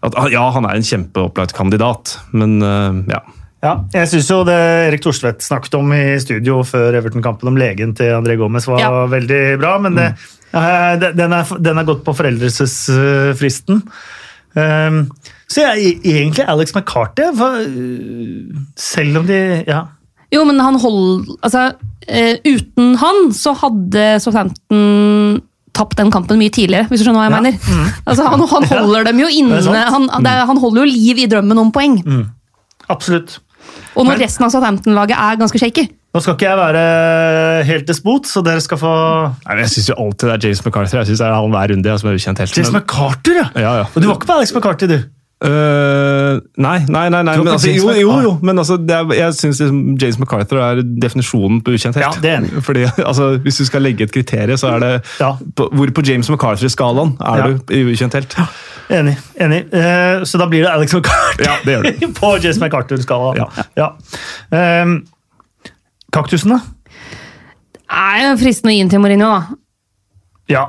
at ja, han er en kjempeopplagt kandidat, men ja. Ja, jeg synes jo det Erik Thorstvedt snakket om i studio før Everton-kampen om legen til André Gomez var Ja. veldig bra, men det, eh, den, er, den er gått på foreldelsesfristen. Um, så jeg egentlig Alex for, uh, selv om de Ja. Jo, men han hold, altså, eh, uten han så hadde Southampton tapt den kampen mye tidligere, hvis du skjønner hva jeg Ja. mener. Altså, han, han holder dem jo Det er inne, han, det, er- han holder jo liv i drømmen om poeng. Absolutt. Og når Men- resten av Southampton-laget er ganske shaky. Nå skal ikke jeg være helt despot, så dere skal få Nei, jeg syns jo alltid det er James McCarthy. Jeg synes det er han hver runde jeg, som er ukjent helt. James McCarthy, ja. Ja, ja. Og du var ikke på Alex McCarthy, du? Uh, nei, nei, nei. nei men altså, jo, jo, jo, men altså, det er, jeg syns liksom James MacArthur er definisjonen på ukjent helt. Ja, det er. Fordi, altså, Hvis du skal legge et kriterium, så er det Ja. på, Hvor på James MacArthur-skalaen er Ja. du i ukjent helt? Enig. enig. Eh, så da blir det Alex McCarty Ja, det gjør det. på James McArthur-skala. Ja. Ja. Um, kaktusen, da? Det Er fristende å gi den til Mourinho, da. Ja.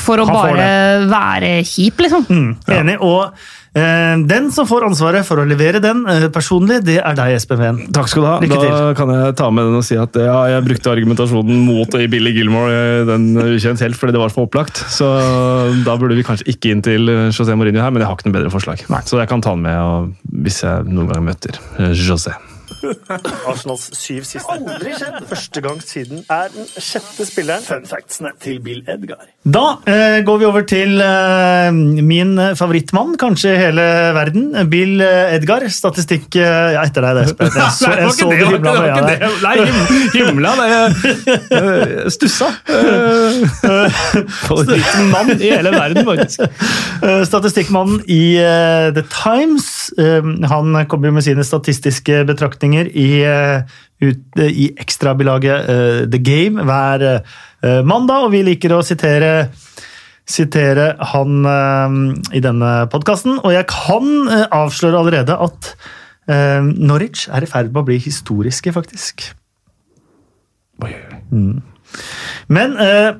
For å Han bare være kjip, liksom. Mm, enig. Og den som får ansvaret for å levere den eh, personlig, det er deg, Espen Ven. Takk skal du ha. Lykke Da til. kan jeg ta med den og si at ja, jeg brukte argumentasjonen mot å Billy Gilmore eh, den ukjent helt, fordi det var for opplagt. Så da burde vi kanskje ikke inn til José Mourinho her, men jeg har ikke noe bedre forslag. Så jeg kan ta den med og, hvis jeg noen gang møter eh, José. Arsenals syv siste. Aldri skjedd! Første gang siden er den sjette spilleren. Fun factsene til Bill Edgar. Da eh, går vi over til eh, min favorittmann, kanskje i hele verden. Bill eh, Edgar. Statistikk eh, Ja, etter deg, det, Espen. Jeg så, jeg så det himla med øya der. Nei, him- himla! Jeg stussa. Favorittmann i hele verden, faktisk. Eh, Statistikkmannen i eh, The Times. eh, han kommer jo med sine statistiske betraktninger i, uh, ut, eh, i ekstrabilaget eh, The Game hver eh, mandag, og vi liker å sitere sitere han uh, i denne podkasten. Og jeg kan uh, avsløre allerede at uh, Norwich er i ferd med å bli historiske, faktisk. Men eh,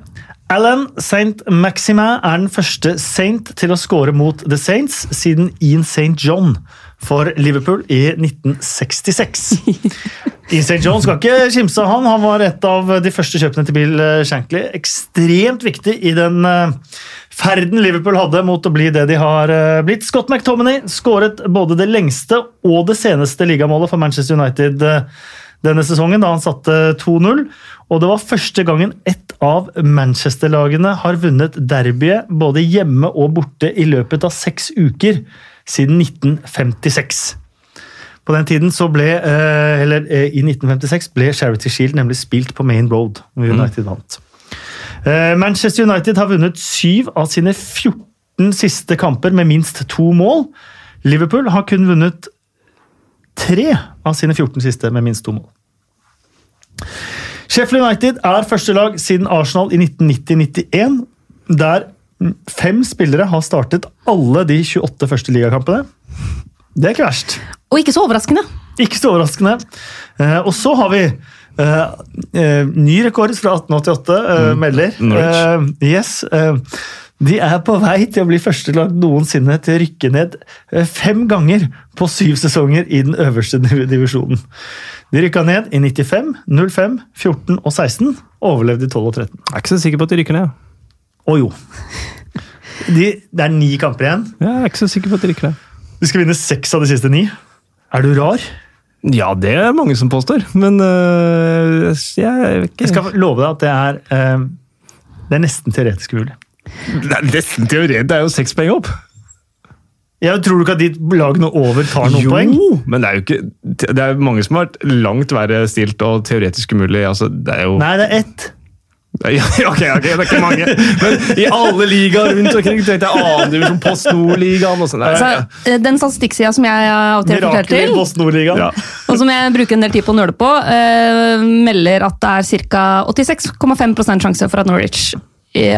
Alan St. Maximin er den første Saint til å score mot The Saints siden Ian St. John for Liverpool i 1966. Ian St. John skal ikke kimse han. Han var et av de første kjøpene til Bill eh, Shankly. Ekstremt viktig i den eh, ferden Liverpool hadde mot å bli det de har eh, blitt. Scott McTominay skåret både det lengste og det seneste ligamålet for Manchester United denne sesongen, da han satte 2-0. Og det var første gangen ett av Manchester-lagene har vunnet derbyet både hjemme og borte i løpet av seks uker siden 1956. På den tiden så ble, eh, eller eh, I 1956 ble Charity Shield nemlig spilt på Main Road. hvor United vant. Eh, Manchester United har vunnet syv av sine 14 siste kamper med minst to mål. Liverpool har kun vunnet tre av sine 14 siste med minst to mål. Sheffield United er første lag siden Arsenal i 1990-91, der fem spillere har startet alle de 28 første ligakampene. Det er ikke verst. Og ikke så overraskende. Ikke så overraskende. Eh, og så har vi eh, eh, ny rekord fra 1888, eh, melder. Eh, yes. eh, de er på vei til å bli førstelag noensinne til å rykke ned fem ganger på syv sesonger i den øverste divisjonen. De rykka ned i 95, 05, 14 og 16. Overlevde i 12 og 13. Jeg er ikke så sikker på at de rykker ned. Å jo. De, det er ni kamper igjen. Jeg er ikke så sikker på at de rykker ned. De skal vinne seks av de siste ni. Er du rar? Ja, det er mange som påstår, men øh, jeg ikke Jeg skal love deg at det er, eh, det er nesten teoretisk mulig. Det er nesten teoretisk, Det er jo seks poeng opp. Jeg tror du ikke at de lagene over tar noen jo, poeng? men det er jo ikke Det er mange som har vært langt verre stilt og teoretisk umulig. Altså, det er jo Nei, det er ett. Ja, ok, ok, det er ikke mange. Men i alle ligaer rundt omkring. tenkte jeg Annendivisjon, Post Nord-ligaen og sånn. Så, den statistikksida som jeg av og til til, Ja. og som jeg bruker en del tid på å nøle på, uh, melder at det er ca. 86,5 sjanse for at Norwich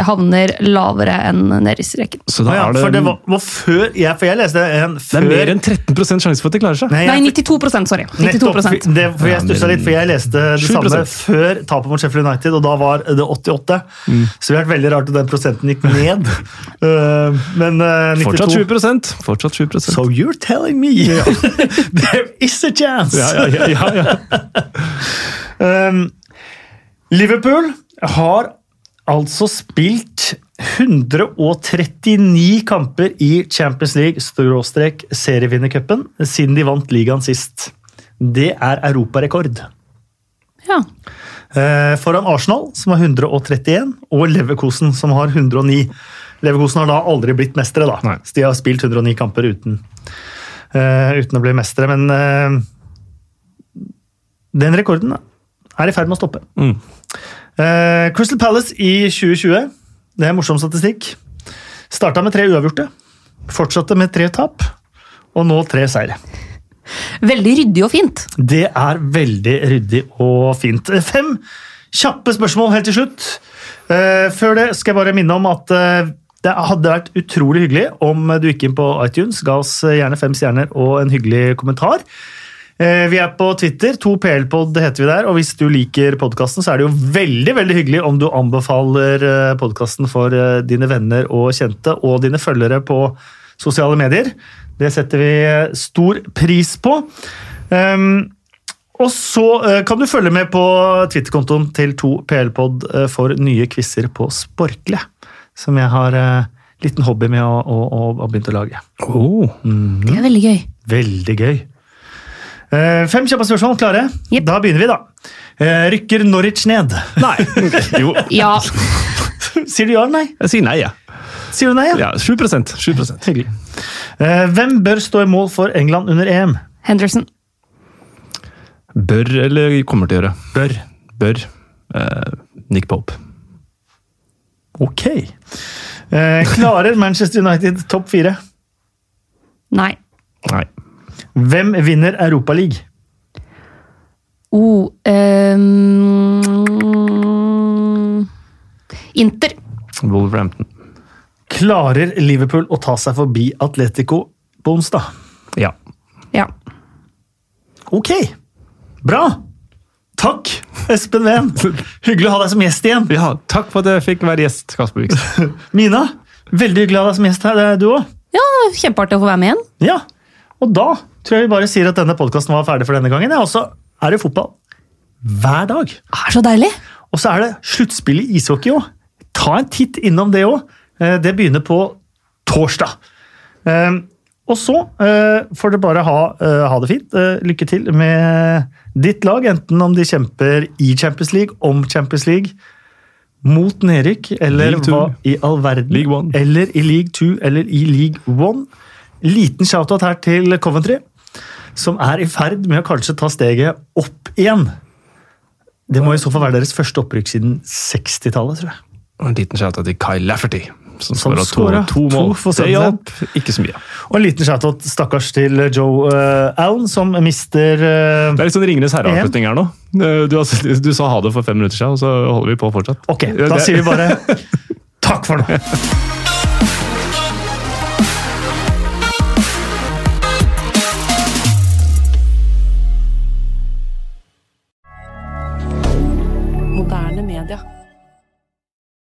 havner lavere enn nede i streken. Så da ja, er det, for det var, var før jeg, For jeg leste en det er mer enn 13 sjanse for at de klarer seg. Nei, Nei, jeg- 92 sorry. 92 Nettopp, det, for jeg stussa litt, for jeg leste det 7%. samme før tapet mot Sheffield United, og da var det 88. Mm. Så det har vært veldig rart at den prosenten gikk ned. Uh, men uh, 92 Fortsatt 7 Fortsatt 7% So you're telling me there is a chance! ja, ja, ja, ja, ja. Um, Liverpool har altså spilt 139 kamper i Champions League skråstrek serievinnercupen siden de vant ligaen sist. Det er europarekord. Ja. Eh, foran Arsenal, som har 131, og Leverkosen, som har 109. Leverkosen har da aldri blitt mestere, da. Nei. Så de har spilt 109 kamper uten, uh, uten å bli mestere. Men uh, Den rekorden er i ferd med å stoppe. Mm. Eh, Crystal Palace i 2020, det er morsom statistikk, starta med tre uavgjorte, fortsatte med tre tap, og nå tre seire. Veldig ryddig og fint. Det er veldig ryddig og fint. Fem kjappe spørsmål helt til slutt. Uh, Før det skal jeg bare minne om at uh, det hadde vært utrolig hyggelig om du gikk inn på iTunes, ga oss gjerne fem stjerner og en hyggelig kommentar. Eh, Vi er på Twitter, 2PLpod heter vi der, og hvis du liker podkasten, så er det jo veldig veldig hyggelig om du anbefaler podkasten for eh, dine venner og kjente, og dine følgere på sosiale medier. Det setter vi eh, stor pris på. Um, og så eh, kan du følge med på Twitter-kontoen til 2PLpod eh, for nye quizer på Sporkle, som jeg har eh, liten hobby med å, å, å, å begynt å lage. Oh. Det er veldig gøy. Veldig gøy. Eh, Fem kjappe spørsmål klare. Yep. Da begynner vi, da. Eh, Rykker Norwich ned? Nei. Jo, Ja. Sier du ja eller nei? jeg sier nei, ja. Sier du nei, ja? Ja, 7 7 Hyggelig. Eh, Hvem bør stå i mål for England under EM? Henderson. Bør eller kommer til å gjøre? Bør. Bør. Uh, Nick Pope. Ok. Uh, Klarer Manchester United topp fire? Nei. Nei. Hvem vinner Europaligaen? Oh, ehm, Inter. Wolverhampton. Klarer Liverpool å ta seg forbi Atletico på onsdag? Ja. Ja. Ok. Bra. Takk, Espen Ven. Hyggelig å ha deg som gjest igjen. ja. Takk for at jeg fikk være gjest, Kasper. Mina, veldig hyggelig å ha deg som gjest her, det er du òg. ja, kjempeartig å få være med igjen. Ja. Og da tror jeg vi bare sier at denne podkasten var ferdig for denne gangen. Og så er det fotball hver dag. Det er så deilig. Og så er det sluttspill i ishockey òg. Ta en titt innom det òg. Det begynner på torsdag. Eh, Og så eh, får dere bare ha, eh, ha det fint. Eh, Lykke til med ditt lag, enten om de kjemper i Champions League, om Champions League, mot nedrykk, eller hva i all verden. League one. Eller i League 2 eller i League 1. Liten shoutout her til Coventry, som er i ferd med å kanskje ta steget opp igjen. Det må i så fall være deres første opprykk siden 60-tallet, tror jeg. Og en liten shout til Kyle Lafferty, som, Som skåra to, to to mål. for det hjalp ikke så mye. Og en liten shoutout stakkars til Joe uh, Allen, som mister uh, Det er litt sånn Ringenes herre-avslutning her nå. Eh, Du, du sa ha det for fem minutter siden, og så holder vi på fortsatt. Ok, da det- sier vi bare takk for nå.